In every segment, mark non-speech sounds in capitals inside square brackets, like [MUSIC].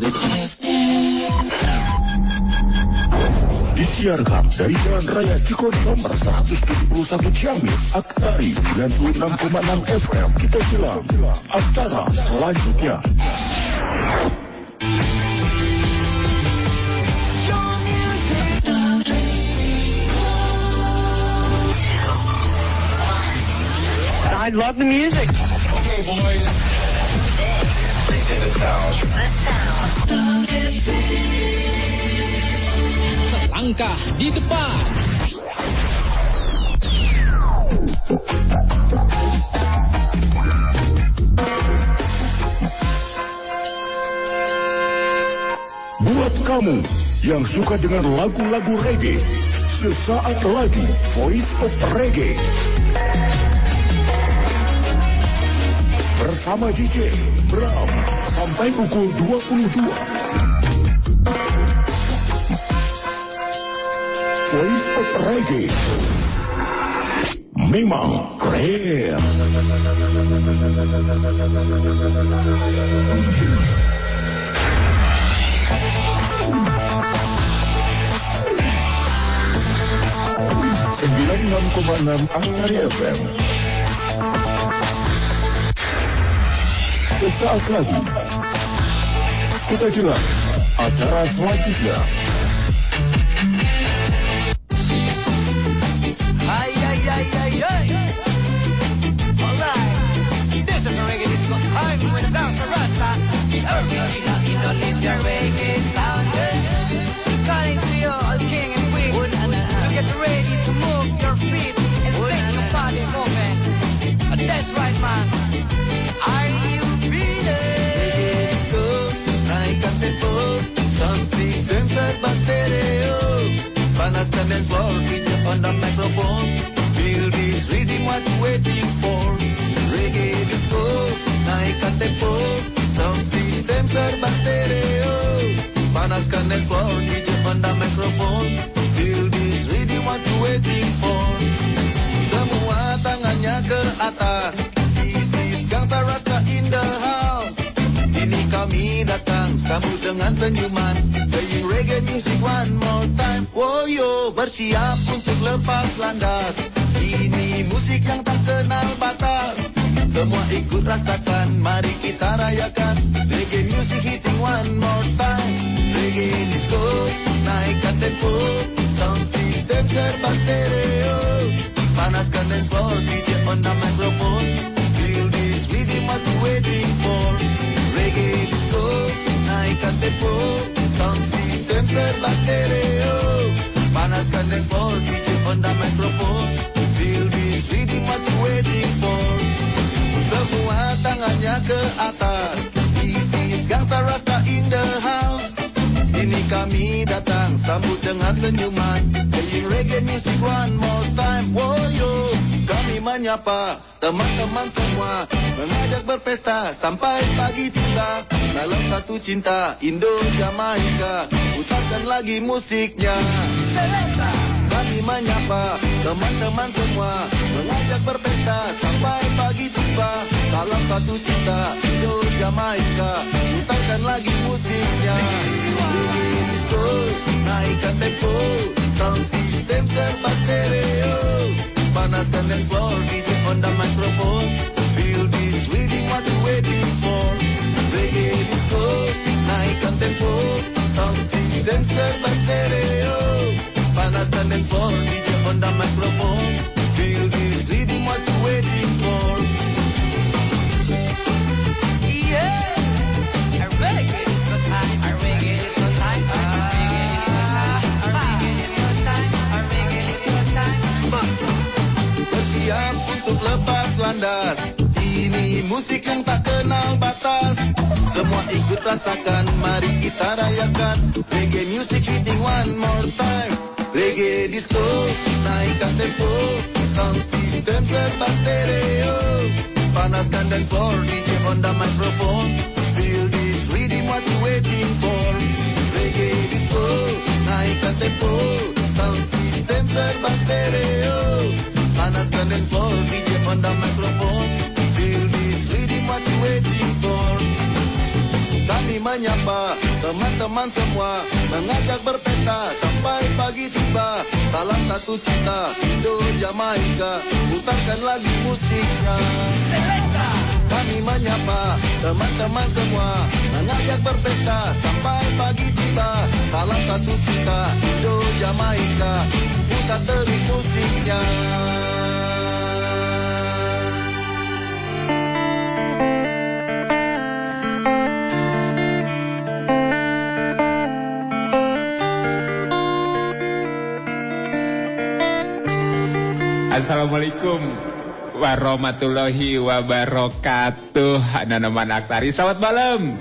for. Disiarkan dari Jalan Raya Cikon nomor 171 Ciamis, Aktari 96,6 FM. Kita silam. acara selanjutnya. I love the music. Okay, boys. Selangkah di depan. Buat kamu yang suka dengan lagu-lagu reggae, sesaat lagi Voice of Reggae bersama DJ Bram sampai pukul 22. Voice of Reggae memang keren. Sembilan enam koma enam Antari FM Sesaat lagi. Kita jelas acara selanjutnya. menyapa. Teman-teman semua mengajak berpesta sampai pagi tiba. Salam satu cinta do Jamaika. Putarkan lagi musiknya. Kami menyapa. Teman-teman semua mengajak berpesta sampai pagi tiba. Salam satu cinta do Jamaika. Putar terus musiknya. Assalamualaikum warahmatullahi wabarakatuh. Nanaman Aktari Selamat malam.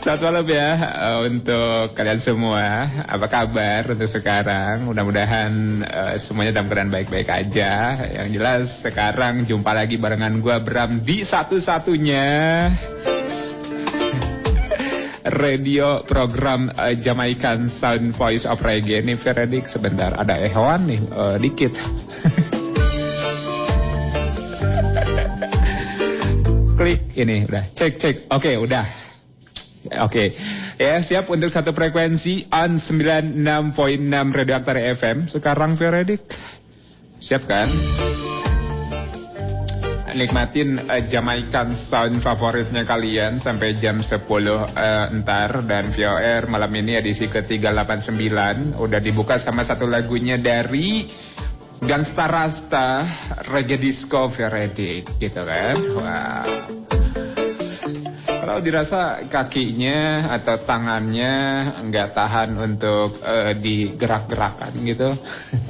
Selamat malam ya uh, untuk kalian semua. Apa kabar untuk sekarang? Mudah-mudahan uh, semuanya dalam keadaan baik-baik aja. Yang jelas sekarang jumpa lagi barengan gua Bram di satu-satunya radio program uh, Jamaican Sound Voice of Reggae. Nih Veredik sebentar. Ada hewan nih uh, dikit. [LAUGHS] Klik ini udah. Cek cek. Oke udah. Oke. Ya siap untuk satu frekuensi on 96.6 Radio Aktari FM sekarang Veredik siap kan nikmatin uh, Jamaican sound favoritnya kalian sampai jam 10 uh, entar dan VOR malam ini edisi ke-389 udah dibuka sama satu lagunya dari Gangsta Rasta Reggae Disco Veredik gitu kan? Wow kalau dirasa kakinya atau tangannya nggak tahan untuk uh, digerak-gerakan gitu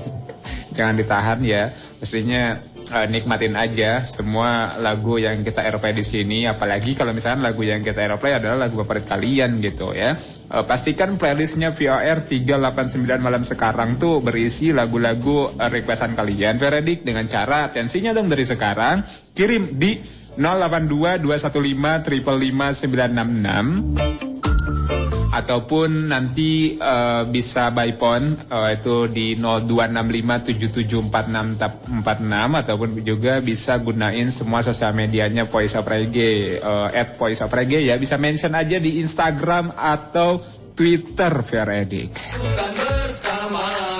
[LAUGHS] jangan ditahan ya. Mestinya uh, nikmatin aja semua lagu yang kita airplay di sini. Apalagi kalau misalnya lagu yang kita airplay adalah lagu favorit kalian gitu ya. Uh, pastikan playlistnya VOR 389 malam sekarang tuh berisi lagu-lagu uh, requestan kalian. Veredik dengan cara tensinya dong dari sekarang kirim di 082 215 966 ataupun nanti uh, bisa by phone uh, itu di 0265774646 ataupun juga bisa gunain semua sosial medianya Voice of Reggae uh, at Voice of Reggae ya bisa mention aja di Instagram atau Twitter Veredik. Tunjukkan bersama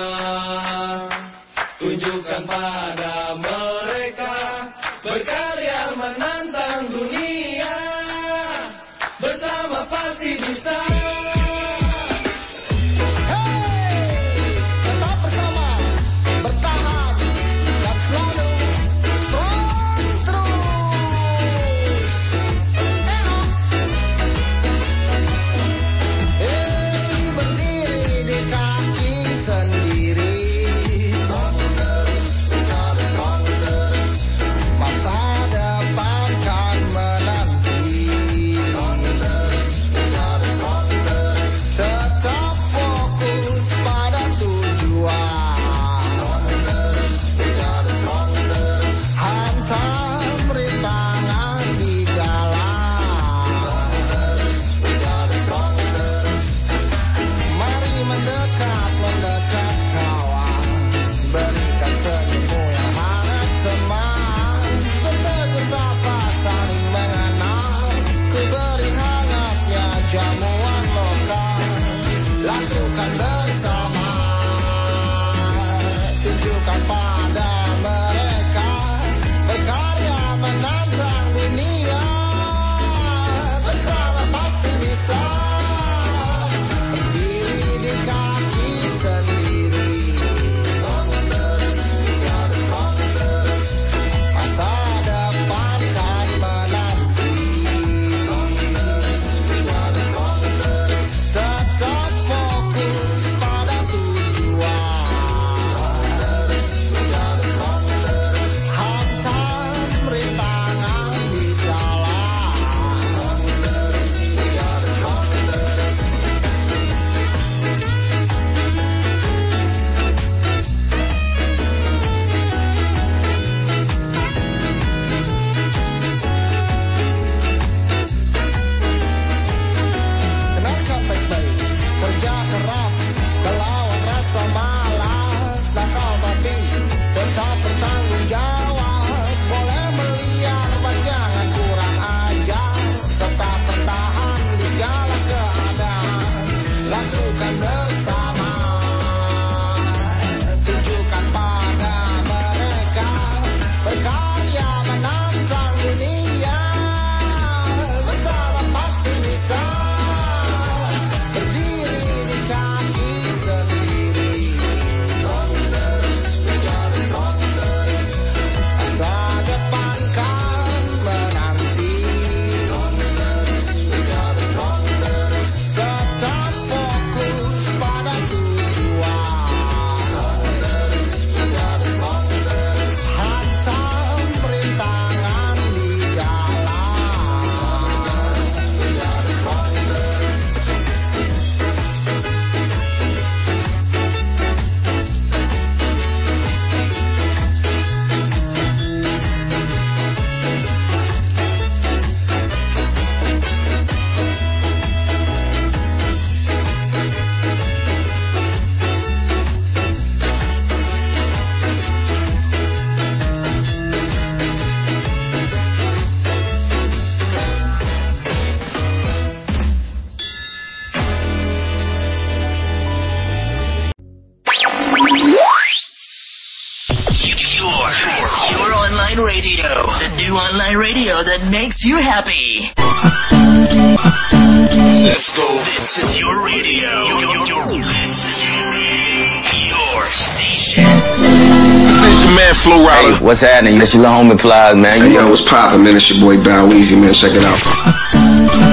you happy. Let's go. This is your radio. Your, your, this is your station. This is your man Flo Rida. Hey, what's happening? This your little homie Plies, man. Hey, yo, what's poppin', man? It's your boy Bow Weezy, man. Check it out.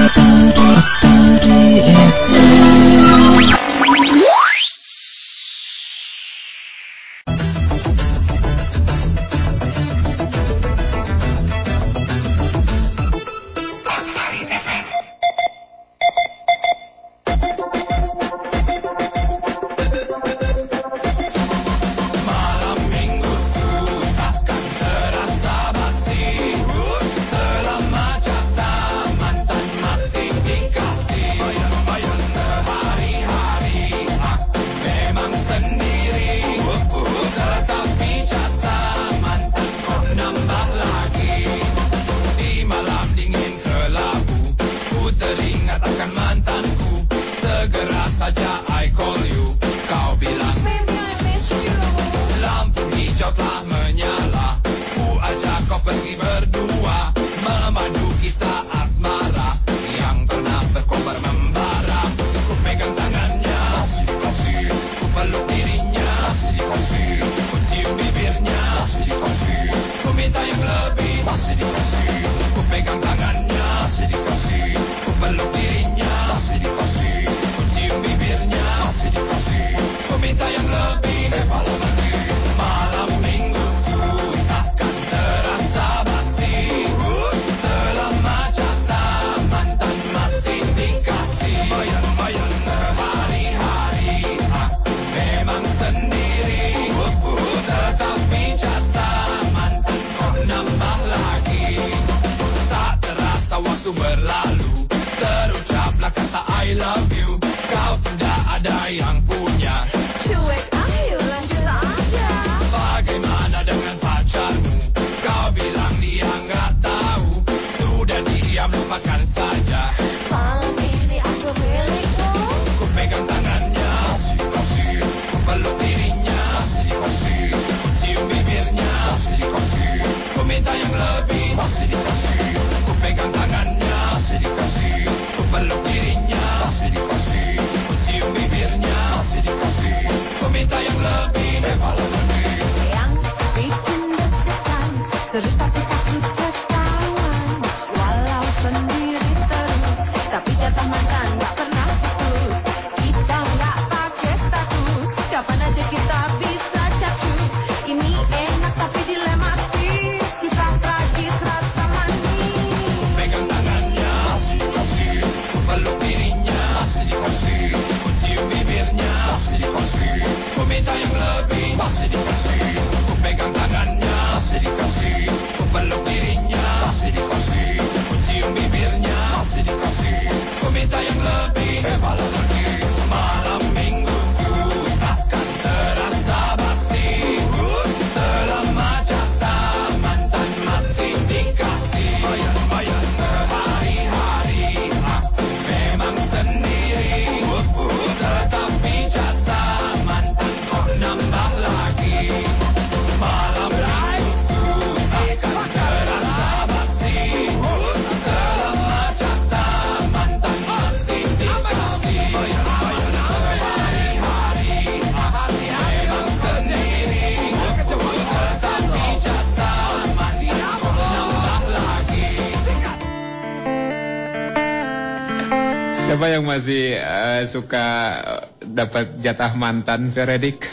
Masih uh, suka uh, dapat jatah mantan Veredik?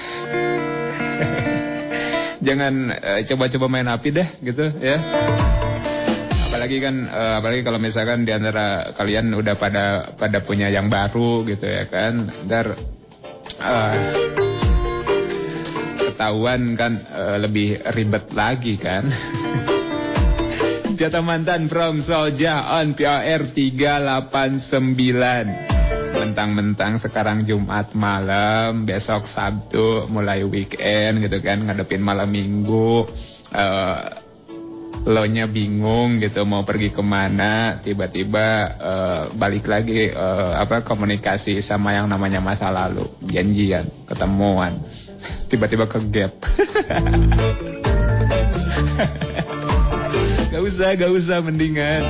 [LAUGHS] Jangan uh, coba-coba main api deh gitu ya. Apalagi kan uh, apalagi kalau misalkan di antara kalian udah pada pada punya yang baru gitu ya kan. Ntar uh, ketahuan kan uh, lebih ribet lagi kan. [LAUGHS] Jatah mantan from Solja on POR 389 Mentang-mentang sekarang Jumat malam Besok Sabtu mulai weekend gitu kan Ngadepin malam minggu. Uh, Lo nya bingung gitu mau pergi ke mana Tiba-tiba uh, balik lagi uh, apa komunikasi sama yang namanya masa lalu. Janjian, ketemuan. [LAUGHS] Tiba-tiba ke gap [LAUGHS] Gak usah, gak usah mendingan.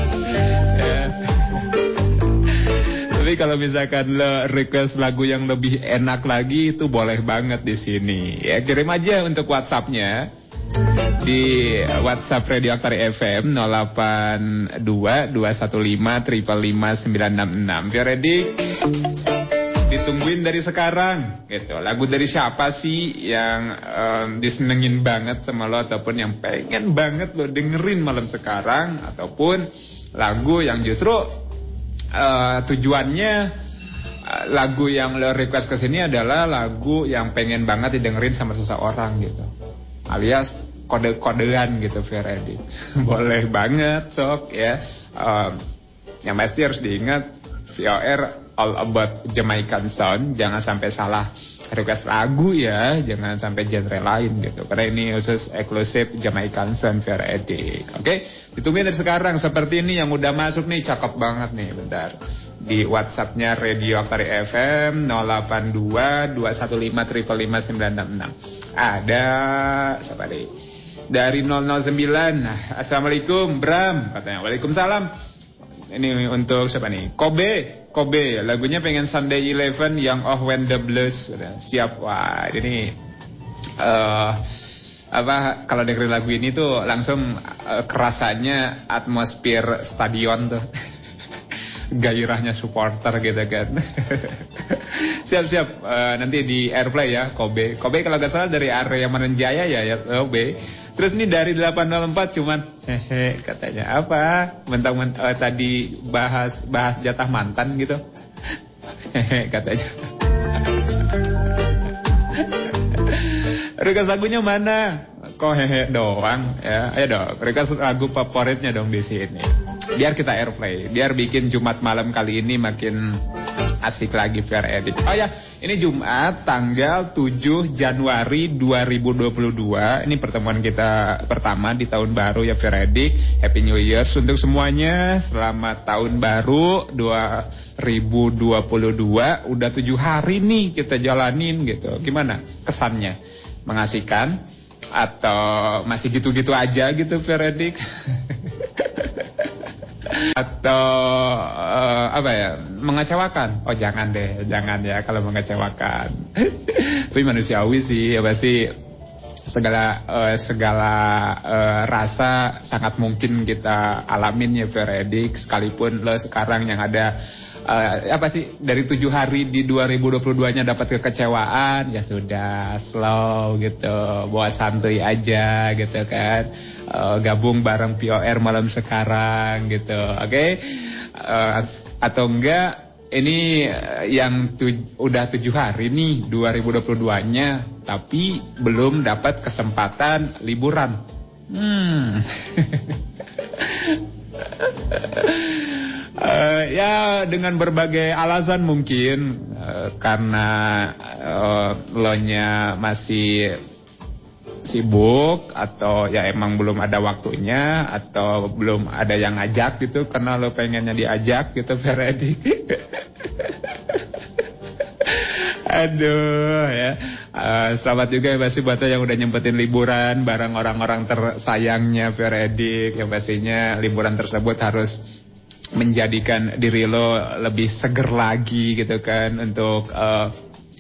Tapi kalau misalkan lo request lagu yang lebih enak lagi itu boleh banget di sini. Ya kirim aja untuk WhatsAppnya di WhatsApp Radio Aktari FM 082 215 966. ready? ditungguin dari sekarang gitu. Lagu dari siapa sih yang um, disenengin banget sama lo ataupun yang pengen banget lo dengerin malam sekarang ataupun lagu yang justru uh, tujuannya uh, lagu yang lo request ke sini adalah lagu yang pengen banget didengerin sama seseorang gitu. Alias kode-kodean gitu Feredi. [LAUGHS] Boleh banget sok ya. Um, yang pasti harus diingat VOR all about Jamaican sound. Jangan sampai salah request lagu ya, jangan sampai genre lain gitu. Karena ini khusus eksklusif Jamaican Fair Edik. Oke, okay? ditungguin dari sekarang. Seperti ini yang udah masuk nih, cakep banget nih, bentar. Di WhatsAppnya Radio Aktari FM 082 215 555 Ada siapa deh? Dari 009 Assalamualaikum Bram katanya Waalaikumsalam Ini untuk siapa nih Kobe Kobe lagunya pengen Sunday Eleven yang Oh When the Blues. Siap. Wah ini uh, apa kalau dengerin lagu ini tuh langsung uh, kerasanya atmosfer stadion tuh. [LAUGHS] Gairahnya supporter gitu kan. [LAUGHS] Siap-siap uh, nanti di airplay ya Kobe. Kobe kalau gak salah dari area Manenjaya ya ya Kobe Terus ini dari 804 cuman hehe katanya apa? Mentang-mentang uh, tadi bahas bahas jatah mantan gitu. Hehe katanya. Request lagunya mana? Kok hehe doang ya? Ayo dong, request lagu favoritnya dong di sini. Biar kita airplay, biar bikin Jumat malam kali ini makin asik lagi fair edit. Oh ya, ini Jumat tanggal 7 Januari 2022. Ini pertemuan kita pertama di tahun baru ya fair edit. Happy New Year untuk semuanya. Selamat tahun baru 2022. Udah tujuh hari nih kita jalanin gitu. Gimana kesannya? Mengasihkan? Atau masih gitu-gitu aja gitu Veredik? [LAUGHS] atau uh, apa ya mengecewakan. Oh jangan deh jangan ya kalau mengecewakan. [LAUGHS] Tapi manusiawi sih apa sih segala uh, segala uh, rasa sangat mungkin kita alamin ya Veredik sekalipun lo sekarang yang ada uh, apa sih? Dari tujuh hari di 2022-nya dapat kekecewaan ya sudah slow gitu bawa santuy aja gitu kan. Uh, gabung bareng POR malam sekarang gitu oke? Okay? uh, atau enggak ini yang tu, udah tujuh hari nih 2022-nya tapi belum dapat kesempatan liburan. Hmm [LAUGHS] Uh, ya dengan berbagai alasan mungkin uh, karena uh, lo nya masih sibuk atau ya emang belum ada waktunya atau belum ada yang ngajak gitu karena lo pengennya diajak gitu [LAUGHS] Feredi. Aduh ya. Uh, selamat juga ya pasti buat yang udah nyempetin liburan bareng orang-orang tersayangnya Feredik yang pastinya liburan tersebut harus menjadikan diri lo lebih seger lagi gitu kan untuk uh,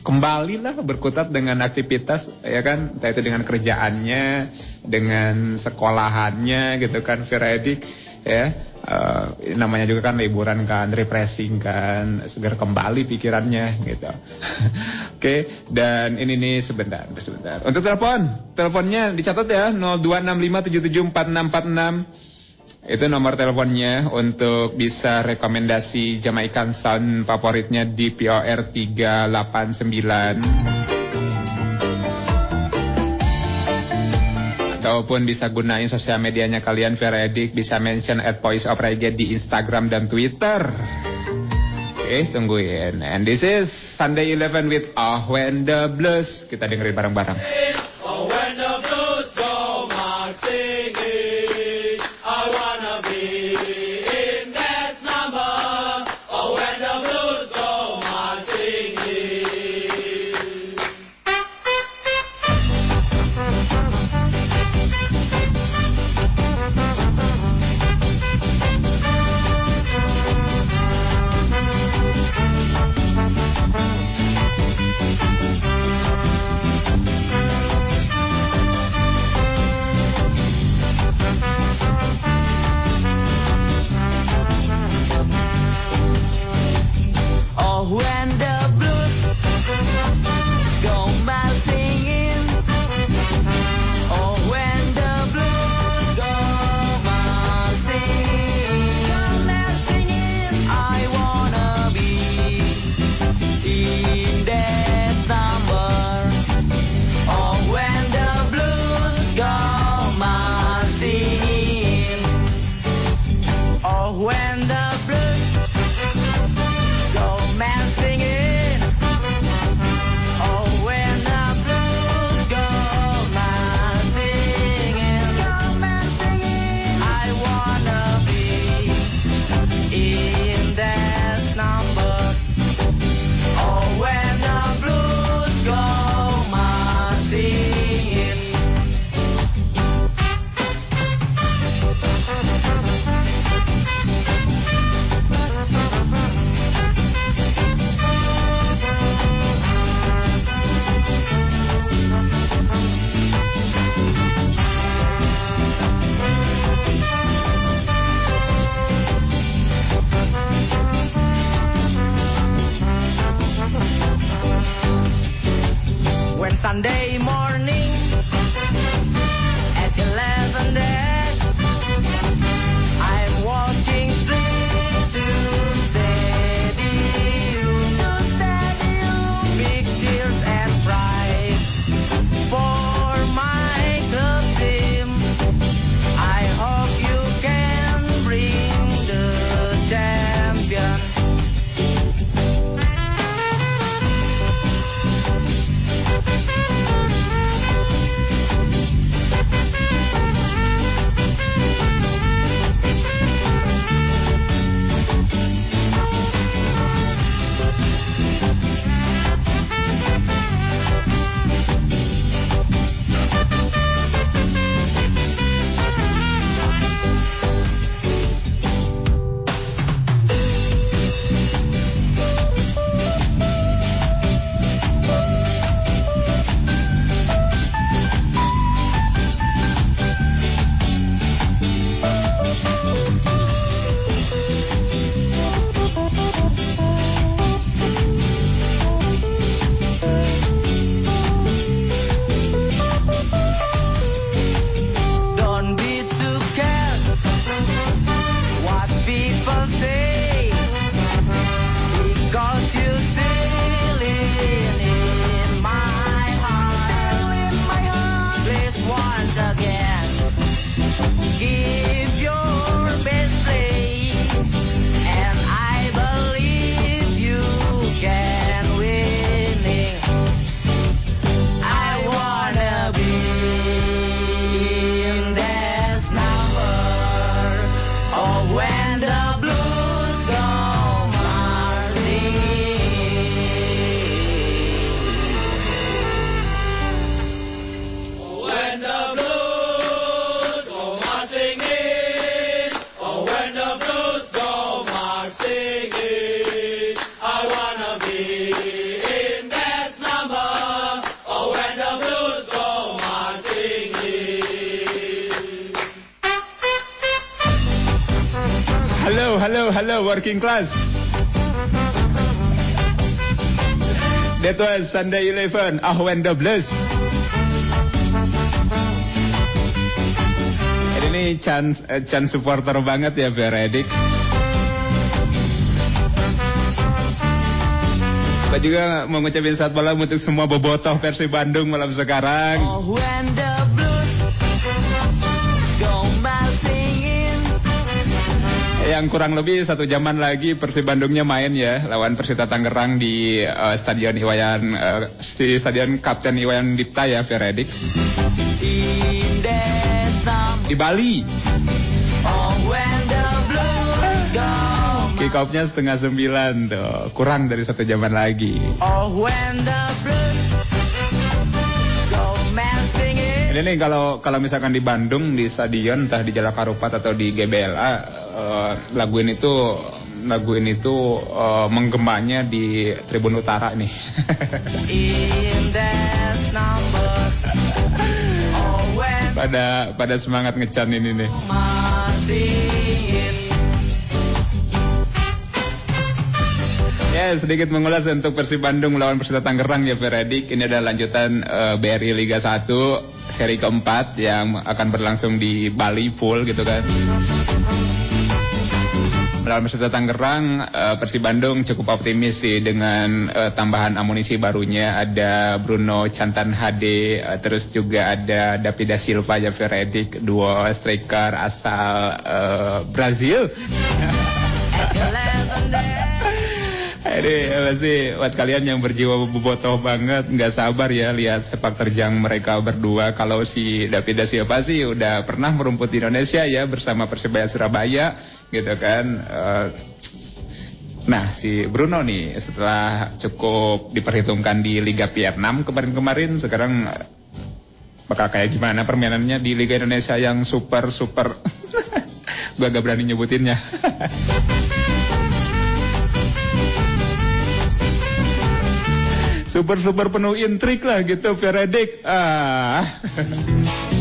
kembali lah berkutat dengan aktivitas ya kan? Entah itu dengan kerjaannya dengan sekolahannya gitu kan Firadik ya. Uh, namanya juga kan liburan kan refreshing kan segar kembali pikirannya gitu. [LAUGHS] Oke okay, dan ini nih sebentar sebentar. Untuk telepon teleponnya dicatat ya 0265774646 itu nomor teleponnya untuk bisa rekomendasi Jamaican Sound favoritnya di POR 389 ataupun bisa gunain sosial medianya kalian Veredik bisa mention at Voice of Reggae di Instagram dan Twitter. Oke tungguin. And this is Sunday 11 with Ah When The Blues. Kita dengerin bareng-bareng halo working class. That was Sunday 11, Ahwan 12. Ini chance eh, chance supporter banget ya Beredik. Pak juga mau ngucapin saat malam untuk semua bobotoh versi Bandung malam sekarang. Oh, Yang kurang lebih satu jaman lagi Persib Bandungnya main ya lawan Persita Tangerang di eh, Stadion Iwayan eh, si Stadion Kapten Iwayan Dipta ya Veredik di Bali. Kick off-nya setengah sembilan tuh kurang dari satu jaman lagi. Ini nih kalau kalau misalkan di Bandung di stadion entah di Jalak Harupat atau di GBLA eh, lagu ini tuh lagu ini tuh eh, menggembanya di Tribun Utara nih. [LAUGHS] Pada pada semangat ngecan ini nih. Ya sedikit mengulas untuk Persib Bandung melawan Persita Tangerang ya Veredik. Ini adalah lanjutan eh, BRI Liga 1 seri keempat yang akan berlangsung di Bali full gitu kan. Melawan Persita Tangerang, eh, Persib Bandung cukup optimis sih dengan eh, tambahan amunisi barunya. Ada Bruno Cantan HD, eh, terus juga ada Davida Silva ya Veredik, duo striker asal eh, Brazil. [LAUGHS] Ini pasti buat kalian yang berjiwa bobotoh banget nggak sabar ya lihat sepak terjang mereka berdua. Kalau si David da Silva sih udah pernah merumput di Indonesia ya bersama Persebaya Surabaya gitu kan. Eh, Nah si Bruno nih setelah cukup diperhitungkan di Liga Vietnam kemarin-kemarin sekarang eh, bakal kayak gimana permainannya di Liga Indonesia yang super super [LAUGHS] gue agak berani nyebutinnya. [LAUGHS] super-super penuh intrik lah gitu Veredik. Ah. [LAUGHS]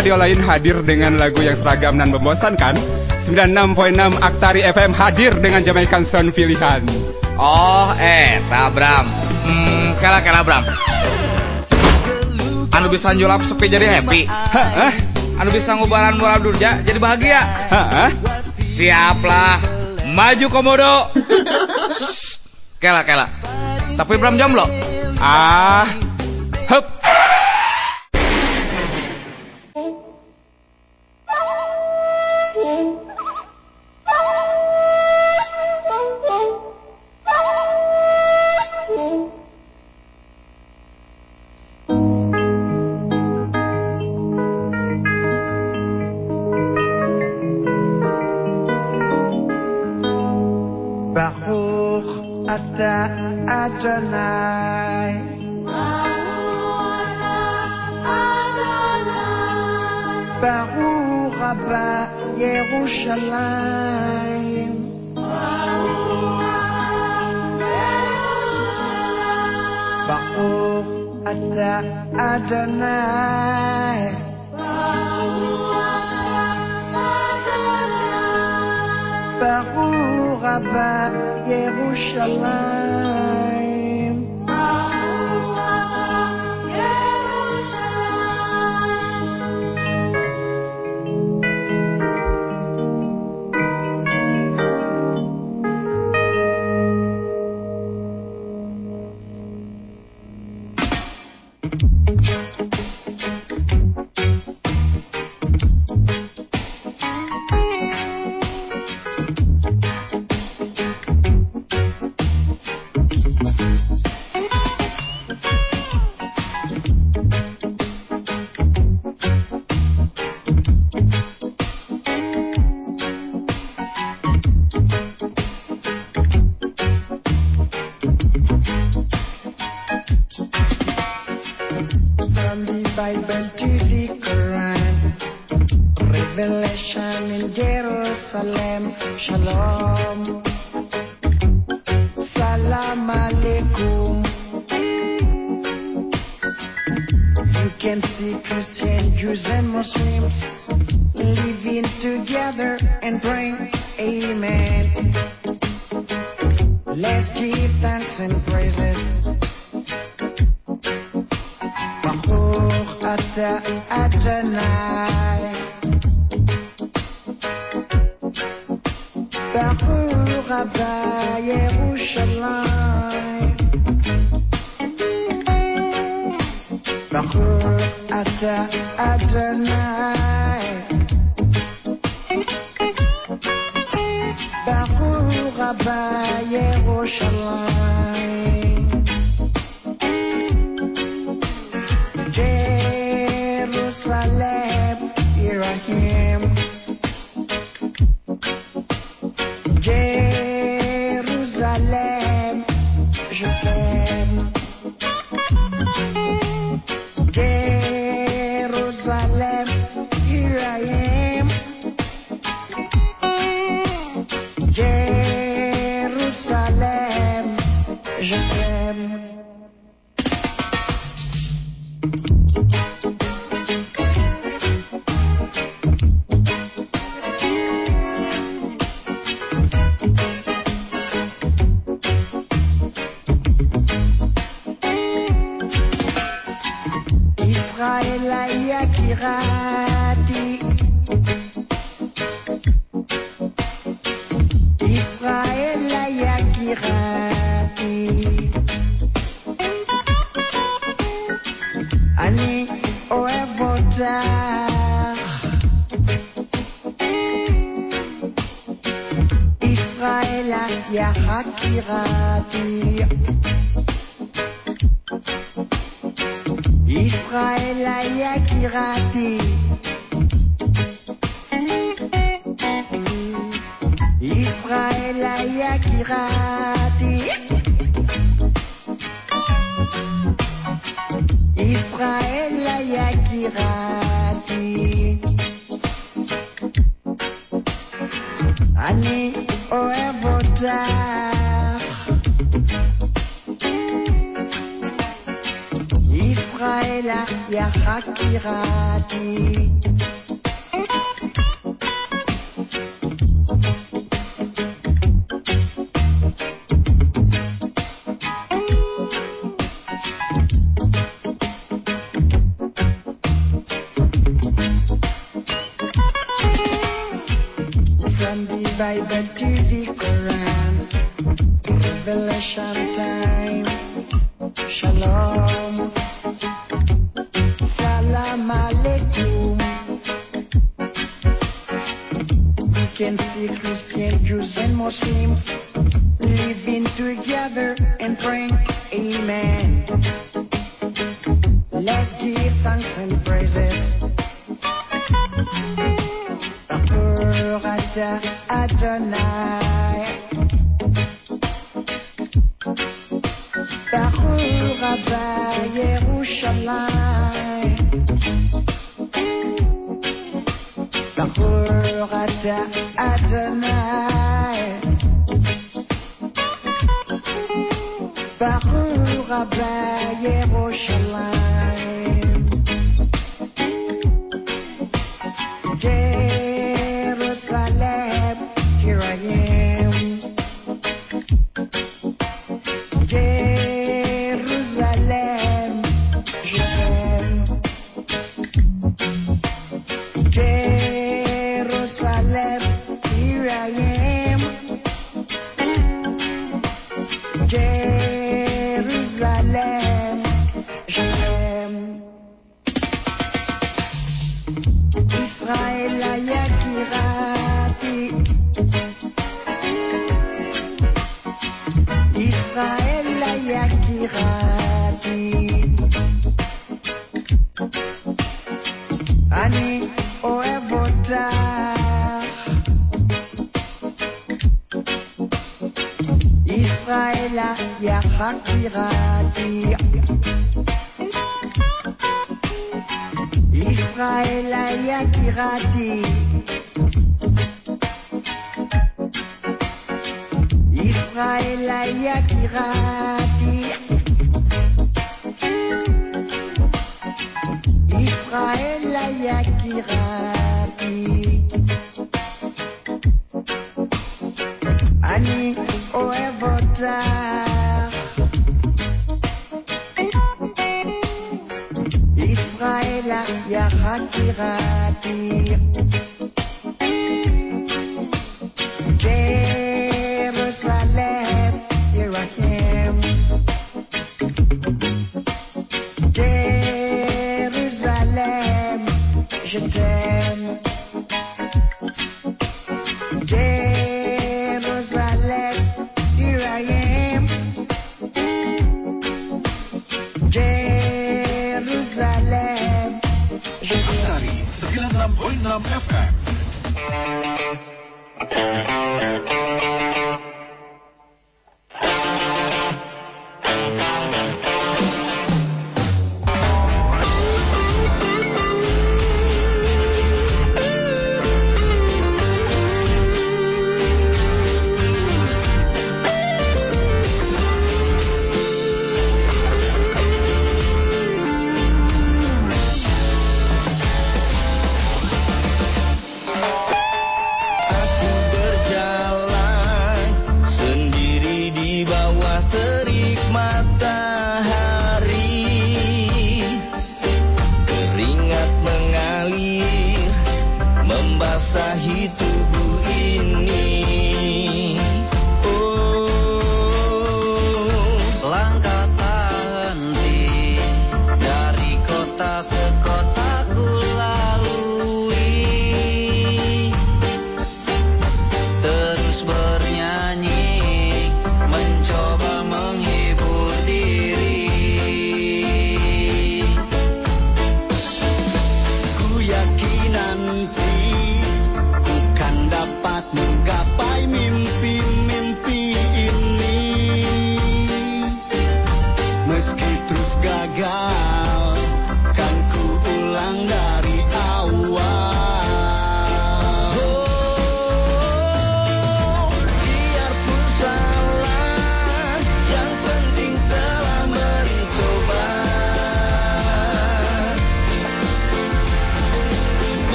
radio lain hadir dengan lagu yang seragam dan membosankan, 96.6 Aktari FM hadir dengan Jamaican Sound pilihan. Oh, eh, Tabram. Hmm, kala kala Bram. Anu bisa nyulap sepi jadi happy. Hah? Anu bisa ngubaran murah durja jadi bahagia. Hah? Siaplah. Maju komodo. [LAUGHS] Kela kela Tapi Bram jomblo. Ah,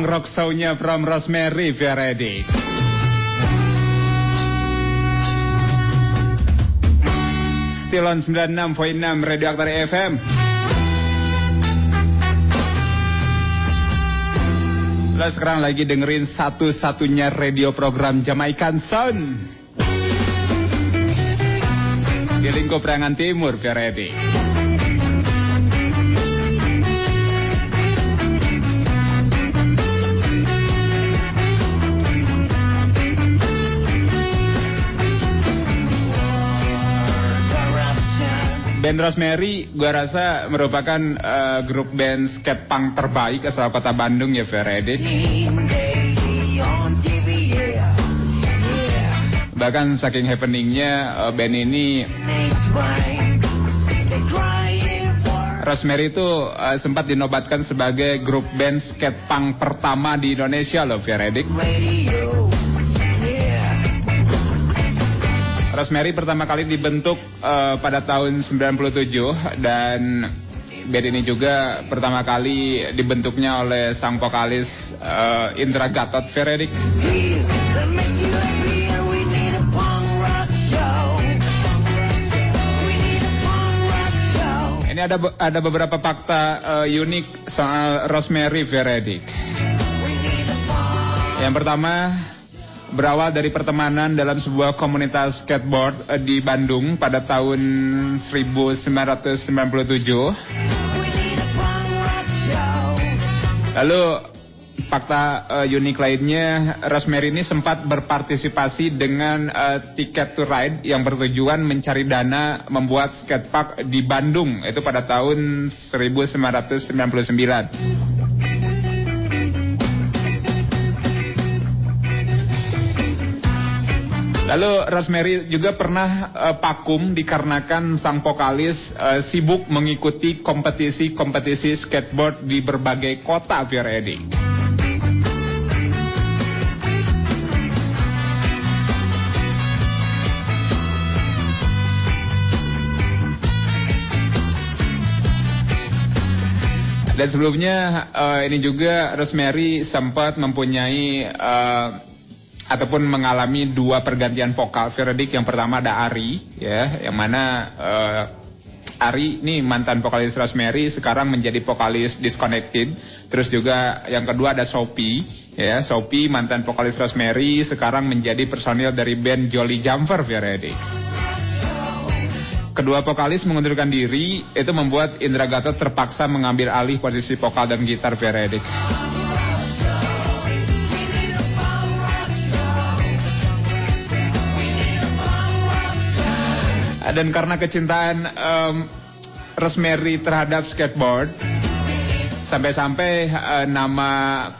punk rock show-nya from Rosemary Veredict. Still on 96.6 Radio Aktari FM. Lo sekarang lagi dengerin satu-satunya radio program Jamaican Sound. Di lingkup Rangan Timur, Veredi. Band Rosemary, gua rasa merupakan uh, grup band skate punk terbaik asal kota Bandung ya, Veredi. Bahkan saking happeningnya uh, band ini Rosemary itu uh, sempat dinobatkan sebagai grup band skate punk pertama di Indonesia loh, Veredi. Rosemary pertama kali dibentuk uh, pada tahun 97 dan band ini juga pertama kali dibentuknya oleh sang vokalis uh, Indra Gatot Veredik. Ini ada ada beberapa fakta uh, unik soal Rosemary Veredik. Yang pertama, berawal dari pertemanan dalam sebuah komunitas skateboard uh, di Bandung pada tahun 1997. Lalu fakta uh, unik lainnya, Rosemary ini sempat berpartisipasi dengan uh, Ticket to Ride yang bertujuan mencari dana membuat skatepark di Bandung itu pada tahun 1999. Lalu Rosemary juga pernah uh, pakum dikarenakan sang vokalis uh, sibuk mengikuti kompetisi-kompetisi skateboard di berbagai kota via Eddie. Dan sebelumnya uh, ini juga Rosemary sempat mempunyai uh, ataupun mengalami dua pergantian vokal Veredik yang pertama ada Ari ya yang mana uh, Ari ini mantan vokalis Rosemary sekarang menjadi vokalis Disconnected. Terus juga yang kedua ada Sophie ya Sophie mantan vokalis Rosemary sekarang menjadi personil dari band Jolly Jumper Veredik Kedua vokalis mengundurkan diri, itu membuat Indra Gatot terpaksa mengambil alih posisi vokal dan gitar Veredik. Dan karena kecintaan um, Rosemary terhadap skateboard, sampai-sampai uh, nama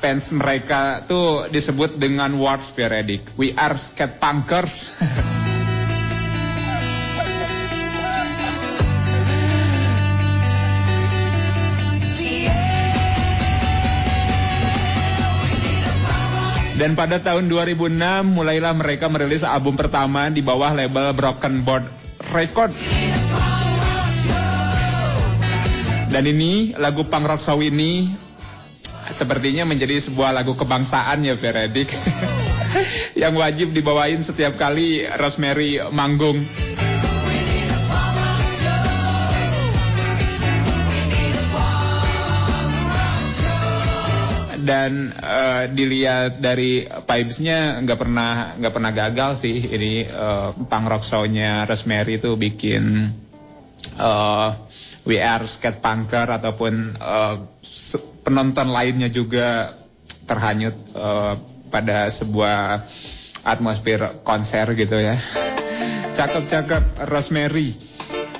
fans mereka tuh disebut dengan words Veredik. We are skatepunkers. Dan pada tahun 2006 mulailah mereka merilis album pertama di bawah label Broken Board Record. Dan ini lagu punk rock ini sepertinya menjadi sebuah lagu kebangsaan ya Veredik. [LAUGHS] yang wajib dibawain setiap kali Rosemary manggung. Dan uh, dilihat dari vibesnya nggak pernah nggak pernah gagal sih ini uh, punk rock show-nya Rosemary itu bikin uh, We Skate Punker ataupun uh, penonton lainnya juga terhanyut uh, pada sebuah atmosfer konser gitu ya. Cakep-cakep Rosemary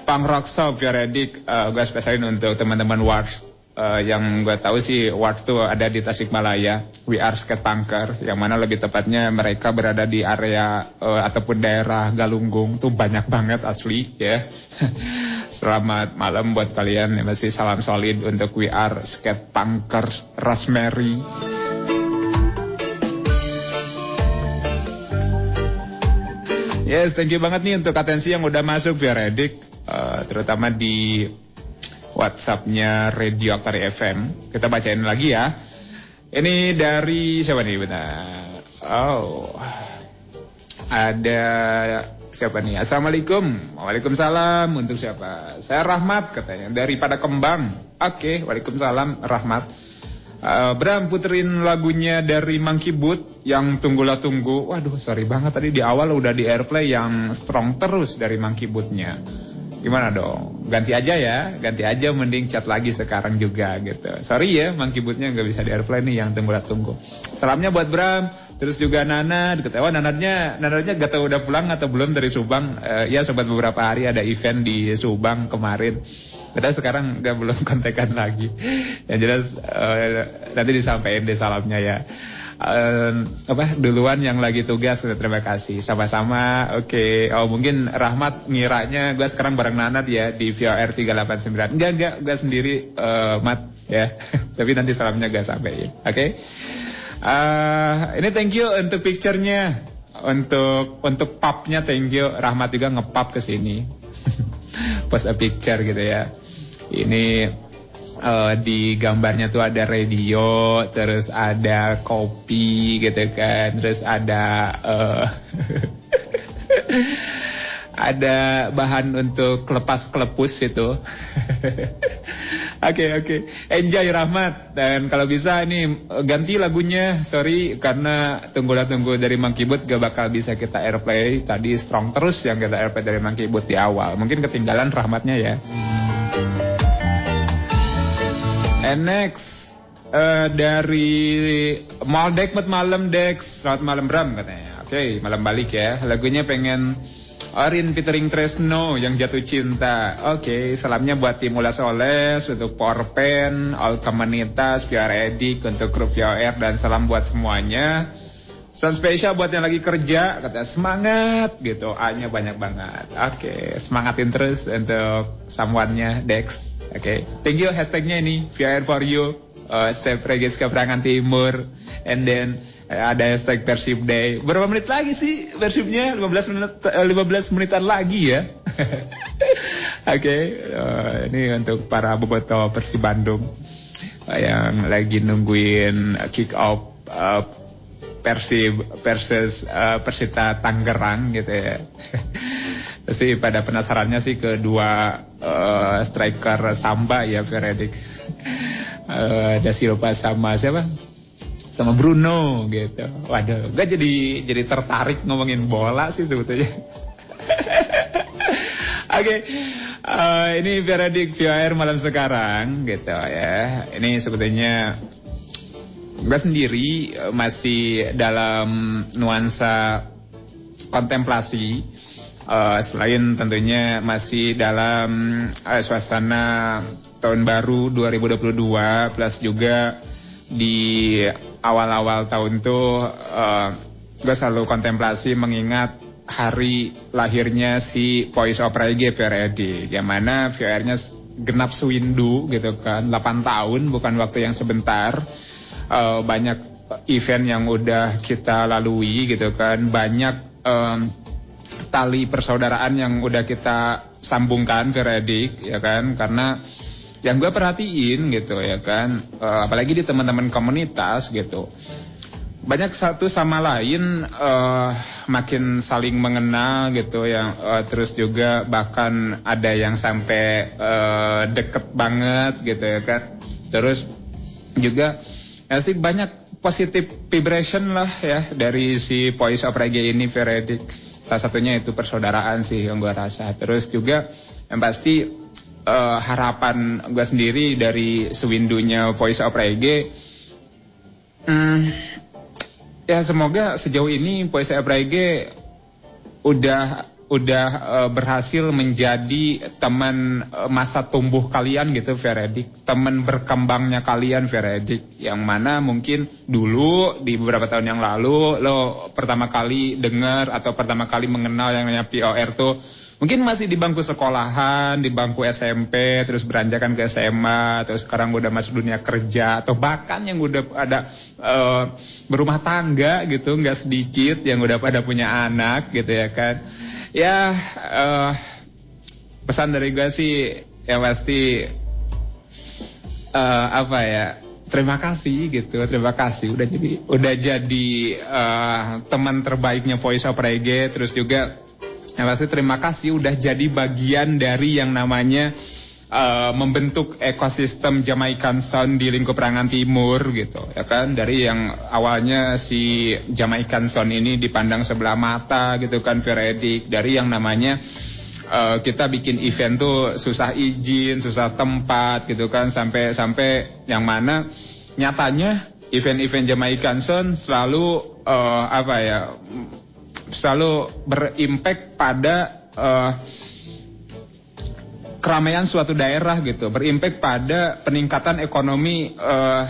punk rock show edik uh, gue spesialin untuk teman-teman Wars uh, yang gue tahu sih waktu ada di Tasikmalaya, We Are Skate Punker, yang mana lebih tepatnya mereka berada di area uh, ataupun daerah Galunggung tuh banyak banget asli ya. [LAUGHS] Selamat malam buat kalian, masih salam solid untuk We Are Skate Punker Rosemary. Yes, thank you banget nih untuk atensi yang udah masuk via Reddit, uh, terutama di WhatsAppnya Radio Aktari FM. Kita bacain lagi ya. Ini dari siapa nih benar? Oh, ada siapa nih? Assalamualaikum. Waalaikumsalam. Untuk siapa? Saya Rahmat katanya. Daripada Kembang. Oke, Waalaikumsalam Rahmat. Uh, Bram puterin lagunya dari Monkey Boot yang tunggulah tunggu. Waduh, sorry banget tadi di awal udah di airplay yang strong terus dari Monkey Bootnya. Gimana dong? Ganti aja ya, ganti aja mending chat lagi sekarang juga gitu. Sorry ya, Monkey Bootnya nggak bisa di airplay nih yang tunggulah tunggu. Salamnya buat Bram, terus juga Nana. Diketahui Nananya, Nananya gak tahu udah pulang atau belum dari Subang. Uh, ya, sobat beberapa hari ada event di Subang kemarin. Padahal sekarang nggak [LAUGHS] belum kontekan lagi. Yang jelas uh, nanti disampaikan deh salamnya ya. Uh, apa duluan yang lagi tugas terima kasih. Sama-sama oke. Okay. oh mungkin Rahmat ngiranya gue sekarang bareng Nanat ya di VOR 389 enggak enggak gue sendiri uh, Mat ya. [LAUGHS] Tapi nanti salamnya gue sampaikan oke? Okay? uh, ini thank you untuk picture-nya. Untuk untuk pubnya thank you. Rahmat juga ngepub ke sini. [LAUGHS] Post a picture gitu ya. Ini uh, di gambarnya tuh ada radio, terus ada kopi gitu kan, terus ada uh, [LAUGHS] ada bahan untuk kelepas kelepus itu. [LAUGHS] Oke oke, okay, enjoy Rahmat dan kalau bisa ini ganti lagunya, sorry karena tunggulah tunggu dari Boot gak bakal bisa kita airplay. Tadi strong terus yang kita airplay dari Boot di awal, mungkin ketinggalan Rahmatnya ya. And next uh, dari Maldek buat malam Dex, selamat malam Bram katanya. Oke, okay, malam balik ya. Lagunya pengen Orin featuring Tresno yang jatuh cinta. Oke, okay, salamnya buat tim Ulas Oles, untuk Porpen, All Komunitas, VR Edik, untuk grup VR dan salam buat semuanya. Salam spesial buat yang lagi kerja, kata semangat gitu. A-nya banyak banget. Oke, okay, semangatin terus untuk someone-nya Dex. Oke, okay. thank you hashtagnya ini VR for you. Uh, Save Regis Keperangan Timur. And then ada hashtag Persib Day. Berapa menit lagi sih Persibnya? 15 menit 15 menitan lagi ya. Oke, [LAUGHS] okay, uh, ini untuk para boboto Persib Bandung uh, yang lagi nungguin kick off uh, Persib versus uh, Persita Tangerang gitu ya. [LAUGHS] Pasti pada penasarannya sih kedua uh, striker Samba ya Feredik. uh, [LAUGHS] Da Silva sama siapa? sama Bruno gitu. Waduh, gue jadi jadi tertarik ngomongin bola sih sebetulnya. [LAUGHS] Oke, okay. uh, ini Veradik VR malam sekarang gitu ya. Ini sebetulnya gue sendiri masih dalam nuansa kontemplasi. Uh, selain tentunya masih dalam uh, suasana tahun baru 2022 plus juga di awal-awal tahun tuh uh, gue selalu kontemplasi mengingat hari lahirnya si of Reggae VRD yang mana VR-nya genap sewindu gitu kan 8 tahun bukan waktu yang sebentar. Uh, banyak event yang udah kita lalui gitu kan banyak um, tali persaudaraan yang udah kita sambungkan VRD ya kan? Karena yang gue perhatiin gitu ya kan? Uh, apalagi di teman-teman komunitas gitu. Banyak satu sama lain uh, makin saling mengenal gitu yang uh, terus juga bahkan ada yang sampai uh, deket banget gitu ya kan? Terus juga ya sih banyak positif vibration lah ya dari si voice of reggae ini Veredik salah satunya itu persaudaraan sih yang gue rasa. Terus juga yang pasti uh, harapan gue sendiri dari sewindunya Voice of Reggae hmm, ya semoga sejauh ini Voice of Reggae udah udah uh, berhasil menjadi teman uh, masa tumbuh kalian gitu Veredik teman berkembangnya kalian Veredik yang mana mungkin dulu di beberapa tahun yang lalu lo pertama kali dengar atau pertama kali mengenal yang namanya POR tuh Mungkin masih di bangku sekolahan, di bangku SMP, terus beranjakan ke SMA, terus sekarang udah masuk dunia kerja, atau bahkan yang udah ada uh, berumah tangga gitu, nggak sedikit yang udah pada punya anak gitu ya kan. Ya uh, pesan dari gue sih, yang pasti eh, apa ya terima kasih gitu terima kasih. Udah jadi udah jadi eh, teman terbaiknya Voice of terus juga yang pasti terima kasih udah jadi bagian dari yang namanya eh, membentuk ekosistem Jamaican Sound di lingkup Rangan Timur gitu ya kan? Dari yang awalnya si Jamaican Sound ini dipandang sebelah mata gitu kan Veredik dari yang namanya eh, kita bikin event tuh susah izin, susah tempat gitu kan sampai sampai yang mana nyatanya event-event Jamaican Sound selalu eh, apa ya selalu berimpact pada eh, keramaian suatu daerah gitu, berimpact pada peningkatan ekonomi eh,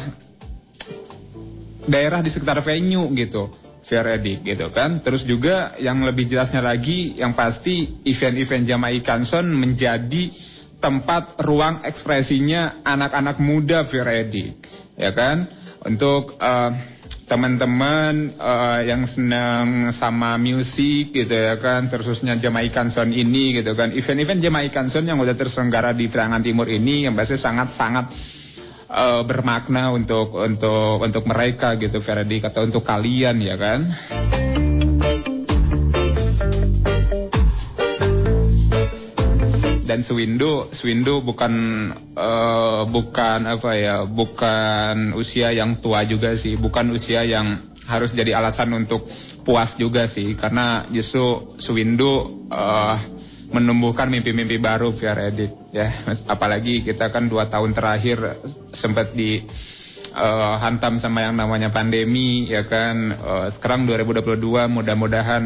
daerah di sekitar venue gitu. Fair Edik gitu kan. Terus juga yang lebih jelasnya lagi yang pasti event-event Jamaican Sound menjadi tempat ruang ekspresinya anak-anak muda Fair Edik ya kan untuk eh, teman-teman eh, yang senang sama musik gitu ya kan khususnya Jamaican Sound ini gitu kan. Event-event Jamaican Sound yang udah terselenggara di Pirangan Timur ini yang pasti sangat-sangat eh, bermakna untuk untuk untuk mereka gitu Ferdi atau untuk kalian ya kan dan Swindo Swindo bukan eh, bukan apa ya bukan usia yang tua juga sih. Bukan usia yang harus jadi alasan untuk puas juga sih. Karena justru Swindo eh, menumbuhkan mimpi-mimpi baru via Reddit ya. Apalagi kita kan dua tahun terakhir sempat di eh, hantam sama yang namanya pandemi ya kan. Eh, sekarang 2022 mudah-mudahan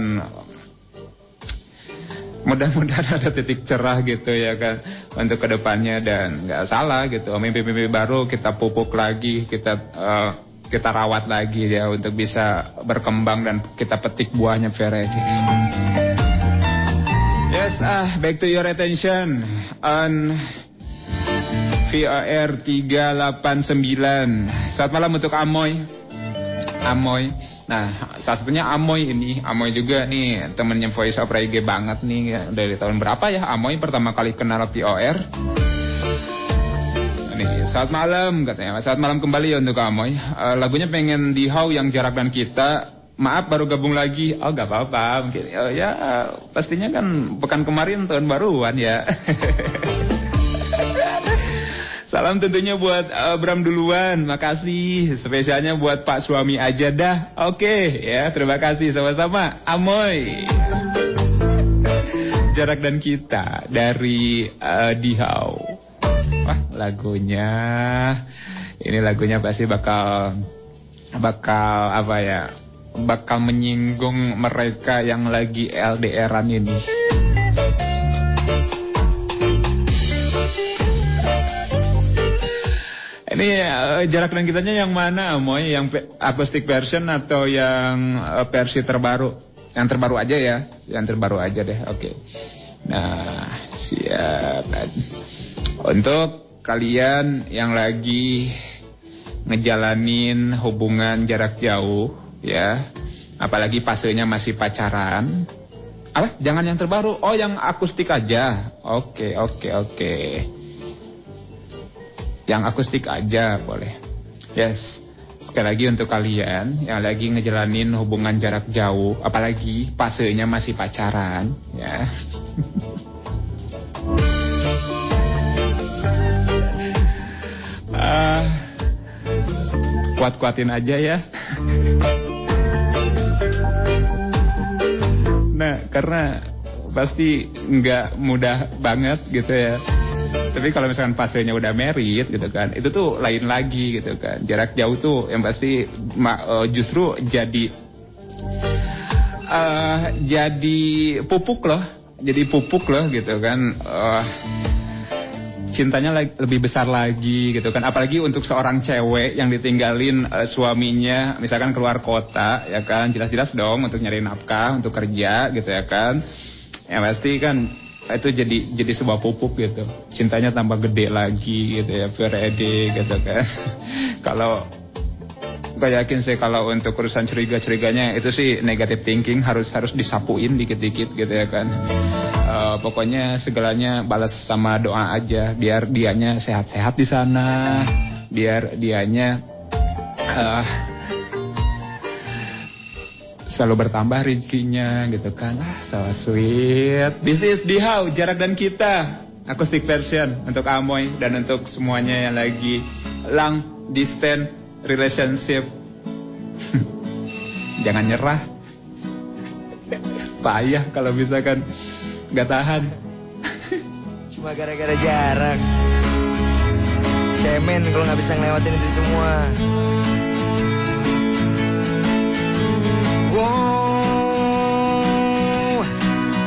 mudah-mudahan ada titik cerah gitu ya kan untuk ke depannya dan nggak salah gitu mimpi-mimpi baru kita pupuk lagi kita eh, kita rawat lagi ya untuk bisa berkembang dan kita petik buahnya Ferretti. Yes ah back to your attention on VAR 389. Selamat malam untuk Amoy. Amoy. Nah, salah satunya Amoy ini. Amoy juga nih temennya Voice of Reggae banget nih. Dari tahun berapa ya Amoy pertama kali kenal POR? Nih, saat malam katanya. Saat malam kembali ya untuk Amoy. Eh, lagunya pengen di How yang jarak dan kita. Maaf baru gabung lagi. Oh gak apa-apa. Mungkin oh, ya pastinya kan pekan kemarin tahun baruan ya. [LAUGHS] Salam tentunya buat uh, Bram duluan, makasih. Spesialnya buat Pak suami aja dah. Oke, ya terima kasih sama-sama. Amoy. [LAUGHS] Jarak dan kita dari uh, Dihau. Wah lagunya, ini lagunya pasti bakal bakal apa ya? Bakal menyinggung mereka yang lagi LDRan ini. Ini eh, jarak dan kitanya yang mana, Moy? Yang acoustic version atau yang eh, versi terbaru? Yang terbaru aja ya, yang terbaru aja deh. Oke. Nah, siap. Untuk kalian yang lagi ngejalanin hubungan jarak jauh, ya, apalagi fasenya masih pacaran. Apa? Jangan yang terbaru. Oh, yang akustik aja. Oke, oke, oke yang akustik aja boleh. Yes. Sekali lagi untuk kalian yang lagi ngejalanin hubungan jarak jauh, apalagi fasenya masih pacaran, ya. [LAUGHS] Ah, kuat-kuatin aja ya. nah, karena pasti nggak mudah banget gitu ya. Tapi kalau misalkan fasenya udah merit gitu kan, itu tuh lain lagi gitu kan. Jarak jauh tuh yang pasti eh, justru jadi eh jadi pupuk loh, jadi pupuk loh gitu kan. Eh, cintanya lebih besar lagi gitu kan. Apalagi untuk seorang cewek yang ditinggalin eh, suaminya, misalkan keluar kota ya kan, jelas-jelas dong untuk nyari nafkah, untuk kerja gitu ya kan. Yang pasti kan itu jadi jadi sebuah pupuk gitu cintanya tambah gede lagi gitu ya Ede gitu kan [LAUGHS] kalau Gak yakin sih kalau untuk urusan curiga-curiganya itu sih negative thinking harus harus disapuin dikit-dikit gitu ya kan. Uh, pokoknya segalanya balas sama doa aja biar dianya sehat-sehat di sana, biar dianya uh, selalu bertambah rezekinya gitu kan. Ah, so sweet. This is the how jarak dan kita acoustic version untuk Amoy dan untuk semuanya yang lagi long distance relationship. [LAUGHS] Jangan nyerah. Payah kalau misalkan nggak tahan. Cuma gara-gara jarak. Cemen kalau nggak bisa ngelewatin itu semua.